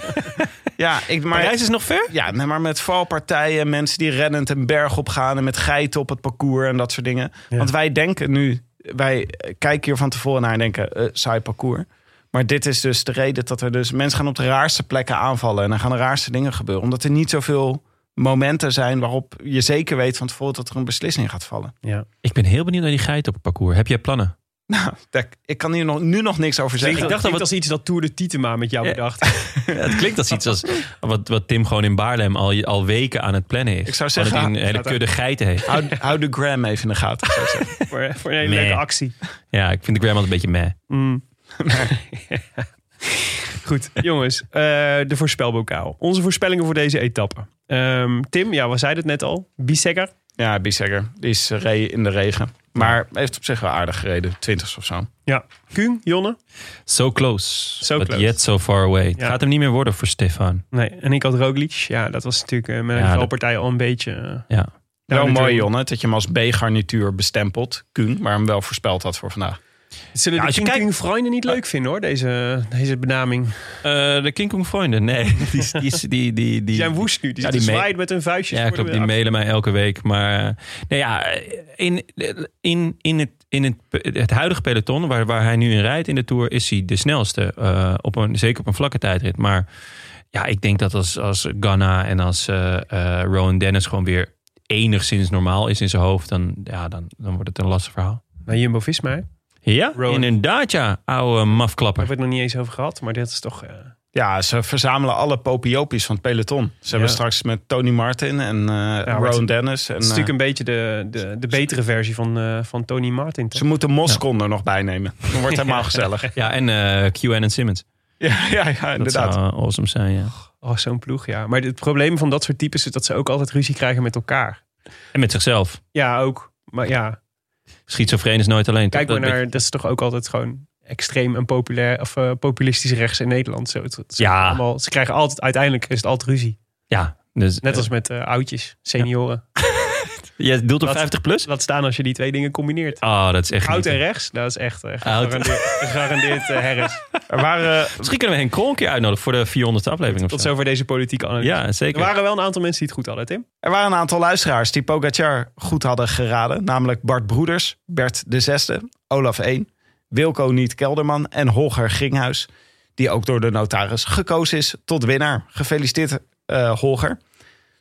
ja, ik, maar, Parijs is nog ver? ja, nee, maar met valpartijen, mensen die rennend een berg op gaan... en met geiten op het parcours en dat soort dingen. Ja. Want wij denken nu... Wij kijken hier van tevoren naar en denken, eh saai parcours. Maar dit is dus de reden dat er dus... Mensen gaan op de raarste plekken aanvallen... en er gaan de raarste dingen gebeuren. Omdat er niet zoveel momenten zijn waarop je zeker weet van tevoren... dat er een beslissing gaat vallen. Ja. Ik ben heel benieuwd naar die geit op het parcours. Heb jij plannen? Nou, daar- ik kan hier nog, nu nog niks over zeggen. Ik dacht dat wat- als iets dat Tour de Tietema met jou Ja. bedacht. Ja, het klinkt als iets als wat, wat Tim gewoon in Baarlem al, al weken aan het plannen is. Ik zou zeggen, dat hij een hele kudde geiten heeft. Hou, hou de gram even in de gaten. zou ik zeggen. voor, voor een hele Nee. leuke actie. Ja, ik vind de gram altijd een beetje meh. Mm. Goed, jongens. eh, de voorspelbokaal. Onze voorspellingen voor deze etappe. Ehm, Tim, ja, we zeiden het net al. Bissegger. Ja, Bissegger. Die is in de regen. Maar heeft op zich wel aardig gereden. Twintigste of zo. Ja. Kuhn, Jonne. So close, So but close. yet so far away. Het Ja. gaat hem niet meer worden voor Stefan. Nee, en ik had Roglic. Ja, dat was natuurlijk eh, met Ja, valpartij al een beetje... eh, Ja. Wel mooi. Jonne, dat je hem als B-garnituur bestempelt. Kuhn, maar hem wel voorspeld had voor vandaag. Zullen Ja, de King kijkt- Kuhn vrienden niet leuk vinden hoor, deze, deze benaming. Eh, de King Kong vrienden, nee. Die, die, die, die, die, zijn woest nu. Die Ja, die met hun vuistjes. Ja, klopt. Die mailen mij elke week. Maar nee, ja, in, in, in, het, in het, het huidige peloton, waar, waar hij nu in rijdt in de Tour, is hij de snelste. eh, op een, zeker op een vlakke tijdrit. Maar ja, ik denk dat als, als Ganna en als eh, Rowan Dennis gewoon weer enigszins normaal is in zijn hoofd, dan, ja, dan, dan wordt het een lastig verhaal. Maar Jumbo-Visma, hè? daar Ja, Rowan. inderdaad ja, oude mafklapper. hebben we het nog niet eens over gehad. Maar dit is toch... eh, Ja, ze verzamelen alle popiopies van het peloton. Ze hebben straks met Tony Martin en uh, Rowan Dennis. En, Het is eh, natuurlijk een beetje de, de, de betere versie van, eh, van Tony Martin. toch? ze moeten Moscon er nog bij nemen. Dan wordt het helemaal gezellig. Ja, en eh QN en Simmons. Ja, ja, ja Dat inderdaad. zou awesome zijn, ja. Oh, zo'n ploeg, ja. Maar het probleem van dat soort types is dat ze ook altijd ruzie krijgen met elkaar. En met zichzelf. Ja, ook. Maar ja, Schizofreen is nooit alleen. kijk maar Dat- naar... Dat is toch ook altijd gewoon extreem en populair... of eh, populistisch rechts in Nederland. Zo, het, het- Ja. allemaal, ze krijgen altijd... Uiteindelijk is het altijd ruzie. Ja, dus, Net eh, als met eh, oudjes, senioren. Je doelt op Laat- 50 plus? Laat staan als je die twee dingen combineert. Oh, dat is echt Oud en rechts, dat is echt eh, Oud. gegarandeerd, gegarandeerd eh, herres. Er waren, Misschien kunnen we Henk Krol een keer uitnodigen voor de 400ste aflevering. Tot of zo. zover deze politieke analyse. Ja, Er zeker. waren wel een aantal mensen die het goed hadden, Tim. er waren een aantal luisteraars die Pogacar goed hadden geraden. Namelijk Bart Broeders, Bert de Zesde, Olaf 1, Wilco Niet Kelderman en Holger Gringhuis. Die ook door de notaris gekozen is tot winnaar. Gefeliciteerd, eh, Holger.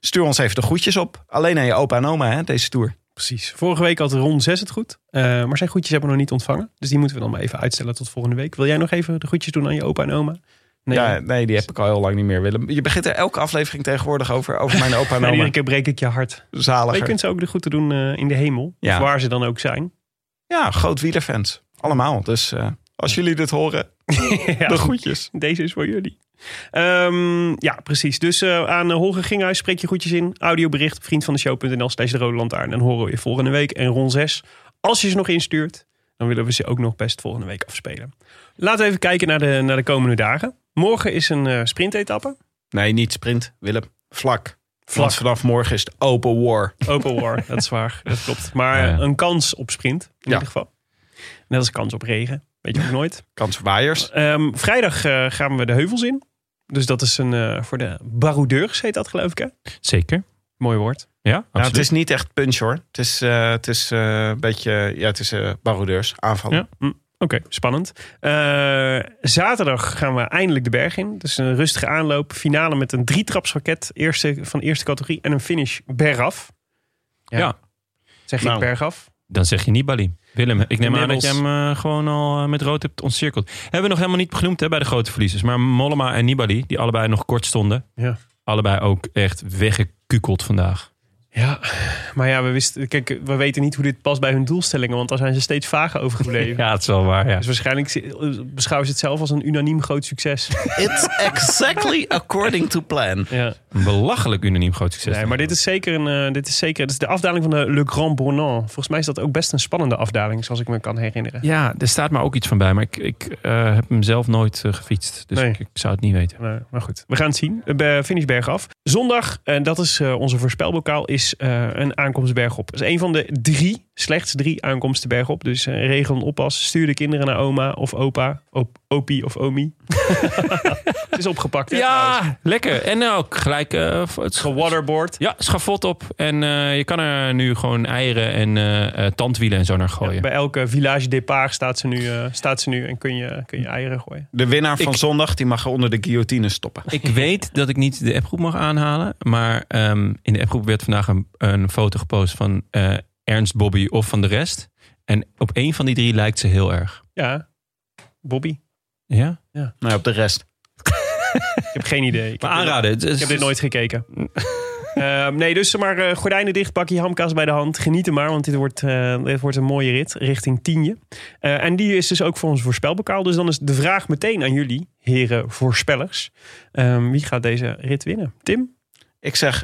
Stuur ons even de groetjes op. Alleen aan je opa en oma, hè, deze tour. Precies. Vorige week had Ron 6 het goed. Eh, maar zijn groetjes hebben we nog niet ontvangen. Dus die moeten we dan maar even uitstellen tot volgende week. Wil jij nog even de groetjes doen aan je opa en oma? Nee, Ja, nee, die heb ik al heel lang niet meer willen. Je begint er elke aflevering tegenwoordig over, over mijn opa en En oma. iedere keer breek ik je hart. Maar Zaliger. je kunt ze ook de groeten doen eh, in de hemel. Ja. Of waar ze dan ook zijn. Ja, groot wielerfans. Allemaal. Dus eh, als jullie dit horen, Ja. de groetjes. Deze is voor jullie. Ehm, ja, precies. Dus eh, aan uh, Holger Ginghuis spreek je groetjes in. Audiobericht op vriendvandeshow.nl slash de rode lantaarn. En horen we je volgende week. En Ron 6, als je ze nog instuurt, dan willen we ze ook nog best volgende week afspelen. Laten we even kijken naar de, naar de komende dagen. Morgen is een eh sprintetappe. Nee, niet sprint, Willem. Vlak. Vlak. Want vanaf morgen is het open war. Open war, dat is waar. Dat klopt. Maar Ja. een kans op sprint, in Ja. ieder geval. Net als kans op regen. Weet je ook nooit. Kans op waaiers. Ehm, vrijdag eh, gaan we de heuvels in. Dus dat is een eh, voor de baroudeurs, heet dat geloof ik hè? Zeker. Mooi woord. Ja, Nou, het is niet echt punch hoor. Het is, eh, het is eh, een beetje, ja, het is eh baroudeurs, aanvallen. Ja. Hm, Oké, spannend. Eh, zaterdag gaan we eindelijk de berg in. Dus een rustige aanloop. Finale met een drietrapsraket. Eerste, van eerste categorie. En een finish bergaf. Ja. Zeg Nou. ik bergaf? Dan zeg je Nibali. Willem, ik neem aan dat je Nibbles. hem eh, gewoon al eh, met rood hebt ontcirkeld. Hebben we nog helemaal niet genoemd hè, bij de grote verliezers. Maar Mollema en Nibali, die allebei nog kort stonden. Ja. Allebei ook echt weggekukeld vandaag. Ja, maar ja, we, wisten, kijk, we weten niet hoe dit past bij hun doelstellingen. Want daar zijn ze steeds vager over gebleven. Ja, het is wel waar. Ja. Dus waarschijnlijk beschouwen ze het zelf als een unaniem groot succes. It's exactly according to plan. Ja. Een belachelijk unaniem groot succes. Nee, maar dit is zeker een, eh, dit is zeker, dit is de afdaling van de Le Grand Bornand. Volgens mij is dat ook best een spannende afdaling, zoals ik me kan herinneren. Ja, er staat maar ook iets van bij. Maar ik, ik eh, heb hem zelf nooit eh, gefietst. Dus Nee. ik, ik zou het niet weten. Nee, maar goed, we gaan het zien. Finish bergaf. Zondag, en dat is eh, onze voorspelbokaal, is eh, een aankomst bergop. Dat is een van de drie, slechts drie aankomsten bergop. Dus eh, regel een oppas. Stuur de kinderen naar oma of opa, op, opie of omi. het is opgepakt, hè, trouwens. Ja, lekker. En ook gelijk uh, het Gewaterboard. Ja, schafot op. En eh, je kan er nu gewoon eieren en eh, eh, tandwielen en zo naar gooien. Bij elke village départ staat ze nu, eh, staat ze nu en kun je, kun je eieren gooien. De winnaar van Ik- zondag die mag er onder de guillotine stoppen. Ik weet dat ik niet de appgroep mag aanhalen. Maar ehm, in de appgroep werd vandaag een, een foto gepost van eh, Ernst, Bobby of van de rest. En op één van die drie lijkt ze heel erg. Ja, Bobby. Ja? Nou, op de rest. Ik heb geen idee. Ik Maar heb dit- aanraden. Ik heb dit nooit gekeken. Ehm, nee, dus maar eh, gordijnen dicht, pak je hamkaas bij de hand. Geniet er maar, want dit wordt, eh, dit wordt een mooie rit richting Tienje. Eh, en die is dus ook voor ons voorspelbokaal. Dus dan is de vraag meteen aan jullie, heren voorspellers. Ehm, wie gaat deze rit winnen? Tim? Ik zeg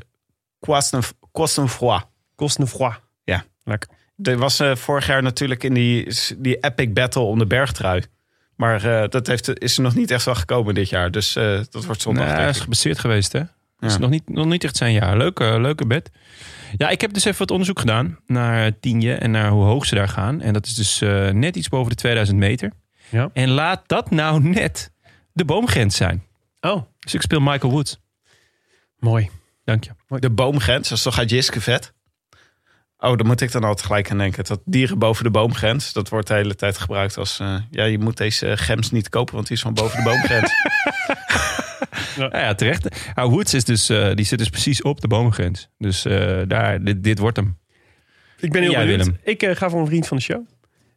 Costenfroid. Cosnefroid. Ja. Lekker. Er was eh, vorig jaar natuurlijk in die, die epic battle om de bergtrui. Maar eh, dat heeft, is er nog niet echt wel gekomen dit jaar. Dus eh, dat wordt zondag. Nee, hij is gebaseerd geweest, hè? Dat is nog niet, nog niet echt zijn jaar. Leuke, leuke bed. Ja, ik heb dus even wat onderzoek gedaan naar Tienje en naar hoe hoog ze daar gaan. En dat is dus eh, net iets boven de 2000 meter. Ja. En laat dat nou net de boomgrens zijn. Oh, Dus ik speel Michael Woods. mooi. Dank je. De boomgrens, dat is toch uit Jiske vet? Oh, daar moet ik dan altijd gelijk aan denken. Dat dieren boven de boomgrens, dat wordt de hele tijd gebruikt als... eh, ja, je moet deze gems niet kopen, want die is van boven de boomgrens. Ja, ja terecht. Nou, Woods is dus, eh, die zit dus precies op de boomgrens. Dus eh, daar, dit, dit wordt hem. Ik ben heel Jij, benieuwd. Willem? Ik eh, ga voor een vriend van de show.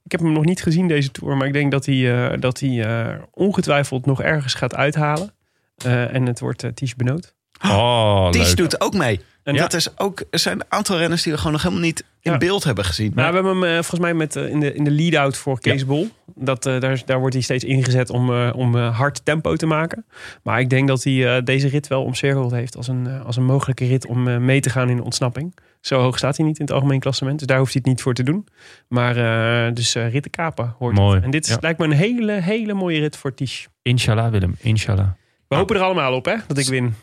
Ik heb hem nog niet gezien deze tour, maar ik denk dat hij, eh, dat hij eh, ongetwijfeld nog ergens gaat uithalen. Eh, en het wordt uh, Ties Benoot. Oh, Ties doet ook mee. En dat- is ook, er zijn een aantal renners die we gewoon nog helemaal niet in Ja. beeld hebben gezien. Nou, we hebben hem eh, volgens mij met, eh, in de, in de lead-out voor Kees Bol. Dat, eh, daar, daar wordt hij steeds ingezet om, eh, om eh, hard tempo te maken. Maar ik denk dat hij eh, deze rit wel omcirkeld heeft als een, als een mogelijke rit om eh, mee te gaan in de ontsnapping. Zo hoog staat hij niet in het algemeen klassement. Dus daar hoeft hij het niet voor te doen. Maar eh, dus eh ritten kapen hoort Mooi. het. En dit is, Ja. lijkt me een hele, hele mooie rit voor Ties. Inshallah, Willem. Inshallah. We hopen er allemaal op hè, dat ik win.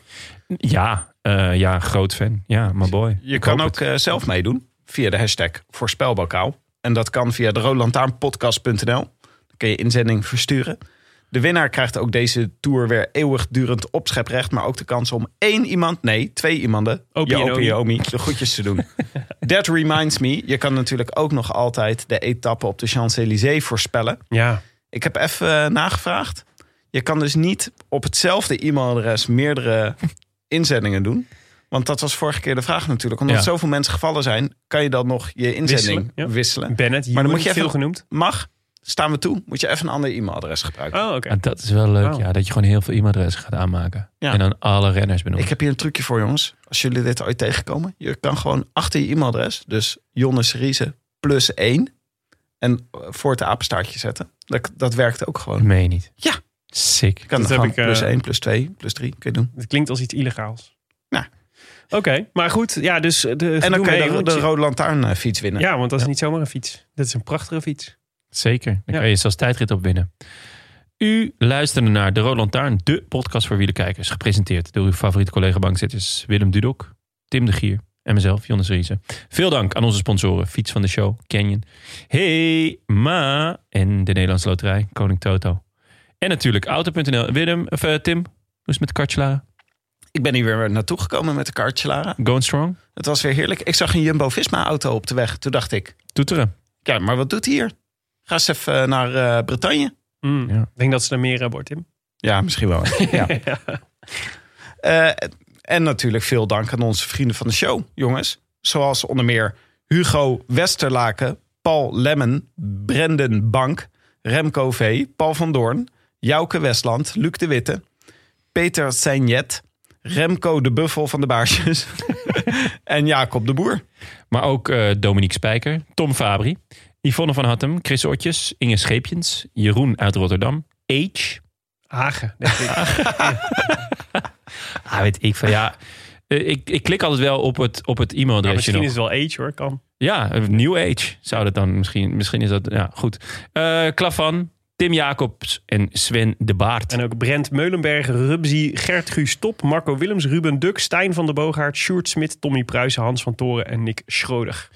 Ja, eh, ja, groot fan. Ja, my boy. Je Ik kan ook het. eh, zelf meedoen via de hashtag voorspelbokaal. En dat kan via de roodlantaarnpodcast.nl. Dan kun je inzending versturen. De winnaar krijgt ook deze tour weer eeuwigdurend opscheprecht. Maar ook de kans om één iemand, nee, twee iemanden, Opie je omi, de groetjes te doen. That reminds me, je kan natuurlijk ook nog altijd de etappe op de Champs-Élysées voorspellen. Ja, Ik heb even eh, nagevraagd. Je kan dus niet op hetzelfde e-mailadres meerdere inzendingen doen. Want dat was vorige keer de vraag natuurlijk. Omdat Ja. zoveel mensen gevallen zijn, kan je dan nog je inzending Wisselen, wisselen. ja. Bennett, Maar dan moet je even- veel genoemd. Mag, staan we toe, moet je even een ander e-mailadres gebruiken. Oh, oké. Ja, dat is wel leuk, Oh. ja. Dat je gewoon heel veel e-mailadressen gaat aanmaken. Ja. En dan alle renners benoemen. Ik heb hier een trucje voor jongens. Als jullie dit ooit tegenkomen. Je kan gewoon achter je e-mailadres. Dus Jonne Seriese plus 1. En voor het apenstaartje zetten. Dat, dat werkt ook gewoon. Meen je niet. Ja. Sick. Kan Dat heb ik, eh, plus 1, plus 2, plus 3 kun je doen. Het klinkt als iets illegaals. Nou. Oké, maar goed. Ja, dus de, En dan met je de, de Rode Lantaarn eh, fiets winnen. Ja, want dat is niet zomaar een fiets. Dat is een prachtige fiets. Zeker. Dan Ja. kan je zelfs tijdrit op winnen. U luisterde naar De Rode Lantaarn, de podcast voor wielerkijkers. Gepresenteerd door uw favoriete collega bankzitters Willem Dudok, Tim de Gier en mezelf, Jonas Riese. Veel dank aan onze sponsoren, Fiets van de Show, Canyon, Hey Ma en de Nederlandse Loterij, Koning Toto. En natuurlijk Auto.nl. Willem, of eh, Tim, hoe is het met de kartje Ik ben hier weer naartoe gekomen met de kartje, Lara. Going strong? Het was weer heerlijk. Ik zag een Jumbo-Visma-auto op de weg. Toen dacht ik, Toeteren. ja, maar wat doet hij hier? Ga eens even naar eh, Bretagne. Mm. Ja. Ik denk dat ze er meer hebben, hoor, Tim. Ja, misschien wel. ja. Eh, en natuurlijk veel dank aan onze vrienden van de show, jongens. Zoals onder meer Hugo Westerlaken, Paul Lemmen, Brendan Bank, Remco V, Paul van Doorn, Jouke Westland, Luc de Witte, Peter Seinjet, Remco de Buffel van de Baarsjes en Jacob de Boer. Maar ook eh, Dominique Spijker, Tom Fabri, Yvonne van Hattem, Chris Otjes, Inge Scheepjens, Jeroen uit Rotterdam, H. Hagen, denk ik. Ah, weet ik van ja. eh, Ik, ik klik altijd wel op het, op het Maar e-mailadresje misschien nog. is het wel age, hoor. Kan. Ja, een New Age zou dat dan misschien. Misschien is dat, ja, goed. Eh Klavan, Tim Jacobs en Sven de Baart. En ook Brent Meulenberg, Rubzi, Gert Guus Top, Marco Willems, Ruben Duk, Stijn van der Boogaard, Sjoerd Smit, Tommy Pruisen, Hans van Toren en Nick Schroeder.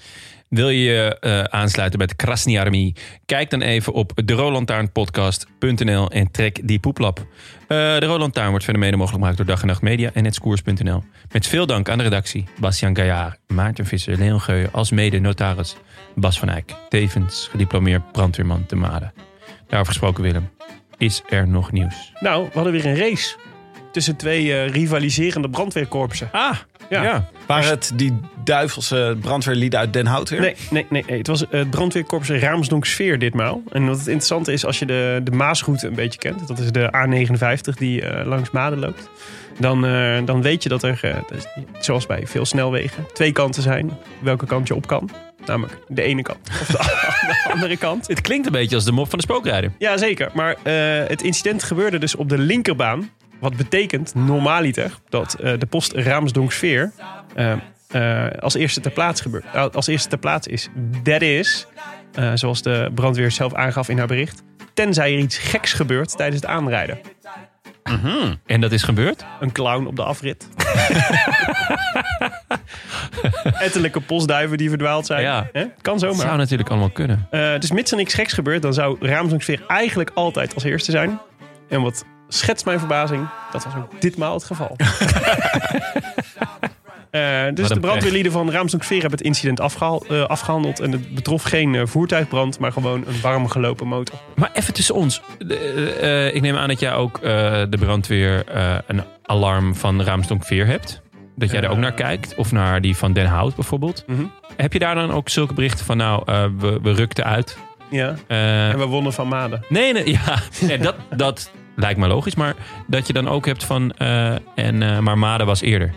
Wil je je eh, aansluiten bij de Krasny Army? Kijk dan even op derolantaarnpodcast.nl en trek die poeplap. Eh, de Rode Lantaarn wordt verder mede mogelijk gemaakt door Dag en Nacht Media en netskoers.nl. Met veel dank aan de redactie Bastiaan Gaillard, Maarten Visser, Leon Geuyen als mede notaris Bas van Eyck. Tevens gediplomeerd brandweerman te Maden. Daarover gesproken Willem, is er nog nieuws? Nou, we hadden weer een race tussen twee eh, rivaliserende brandweerkorpsen. Ah, Ja. ja. Waren het die duivelse brandweerlieden uit Den Hout weer? Nee, nee, nee, nee. Het was het brandweerkorps Raamsdonksfeer ditmaal. En wat het interessante is, als je de, de Maasroute een beetje kent... dat is de A59 die eh, langs Maden loopt... Dan, eh, dan weet je dat er, eh, zoals bij veel snelwegen, twee kanten zijn. Welke kant je op kan. Namelijk de ene kant of de, de andere kant. Het klinkt een beetje als de mop van de spookrijder. Ja, zeker. Maar eh, het incident gebeurde dus op de linkerbaan. Wat betekent normaliter dat eh, de post Raamsdonksveer eh eh, als, eerste ter plaats gebeurt, als eerste ter plaats is. Dat is, zoals de brandweer zelf aangaf in haar bericht, tenzij er iets geks gebeurt tijdens het aanrijden. En dat is gebeurd? Een clown op de afrit. Ettelijke postduiven die verdwaald zijn. Ja. Hè? Kan zomaar. Zou natuurlijk allemaal kunnen. Eh, dus mits er niks geks gebeurt, dan zou Raamsdonksveer eigenlijk altijd als eerste zijn. En wat schetst mijn verbazing, dat was ook ditmaal het geval. Dus de brandweerlieden van Raamsdonksveer hebben het incident afgehaal- eh, afgehandeld. En het betrof geen eh, voertuigbrand, maar gewoon een warm gelopen motor. Maar even tussen ons. De, eh, ik neem aan dat jij ook de brandweer een alarm van Raamstonk 4 hebt. Dat jij er ook naar kijkt. Of naar die van Den Hout bijvoorbeeld. Mhm. Heb je daar dan ook zulke berichten van nou, we, we rukten uit? Ja. En we wonnen van Maden. nee, nee, ja. nee, dat, dat lijkt me logisch. Maar dat je dan ook hebt van, en, maar Maden was eerder.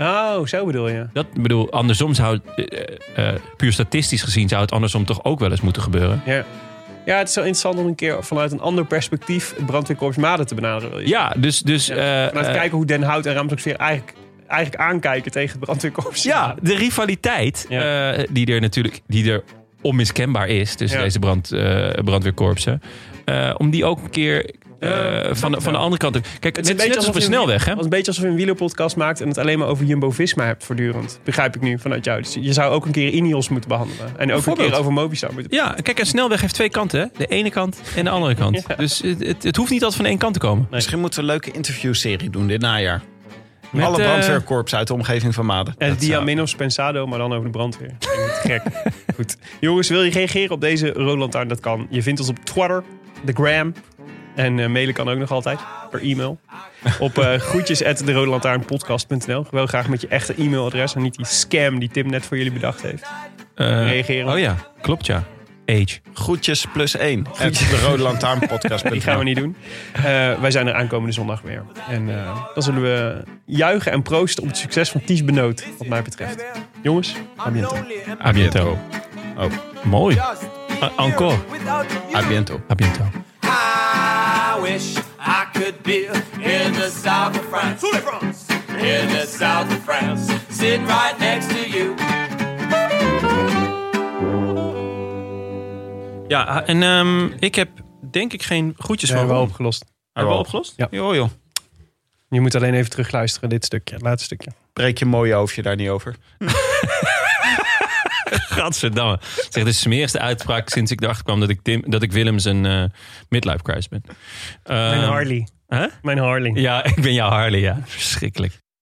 Oh, zo bedoel je. Dat bedoel, andersom zou het, eh, eh, puur statistisch gezien, zou het andersom toch ook wel eens moeten gebeuren. Ja. Ja, het is zo interessant om een keer vanuit een ander perspectief het brandweerkorps Maden te benaderen. Ja, dus. dus Ja, eh, Vanuit kijken hoe Den Hout en Raamsdonksveer eigenlijk, eigenlijk aankijken tegen het brandweerkorps. Ja, de rivaliteit Ja. die er natuurlijk die er onmiskenbaar is tussen Ja. deze brand, brandweerkorpsen. om die ook een keer eh, van, de, van de andere kant. Kijk, het is net als op een je snelweg, hè? Het is een beetje alsof je een wielerpodcast maakt en het alleen maar over Jumbo-Visma hebt voortdurend. Begrijp ik nu vanuit jou. Dus je zou ook een keer Ineos moeten behandelen. En ook een keer over Movistar moeten Ja, kijk, een snelweg heeft twee kanten, hè? De ene kant en de andere kant. Ja. Dus het, het, het hoeft niet altijd van één kant te komen. Misschien moeten we een leuke interviewserie doen dit najaar. Met, Alle eh, brandweerkorps uit de omgeving van Maden. En Diamenos Pensado, maar dan over de brandweer. Gek. Goed. Jongens, wil je reageren op deze Roland Lantaarn? Dat kan. Je vindt ons op Twitter, de Gram. En eh, mailen kan ook nog altijd. per e-mail. Op uh, groetjes at de Wel graag met je echte e-mailadres en niet die scam die Tim net voor jullie bedacht heeft. Eh, Reageren. Oh ja, klopt ja. Age. Groetjes plus één. Het de Rode Lantaarn podcast. Die gaan we niet doen. Uh, wij zijn er aankomende zondag weer. En uh, dan zullen we juichen en proosten op het succes van Ties Benoot, wat mij betreft. Jongens, a biento. A biento. Oh, mooi. Uh, encore. A biento. A biento. I wish I could be in the south of France. In the south of France. Sitting right next to you. Ja, en um, ik heb denk ik geen groetjes ja, van wel opgelost. Hebben we opgelost? Ja. Jo, joh. Je moet alleen even terugluisteren, dit stukje, het laatste stukje. Breek je mooie hoofdje daar niet over. Gadverdamme. Zeg, de smerigste uitspraak sinds ik erachter kwam dat ik, Tim, dat ik Willem zijn uh, midlife crisis ben. Uh, Mijn Harley. Huh? Mijn Harley. Ja, ik ben jouw Harley, ja. Verschrikkelijk.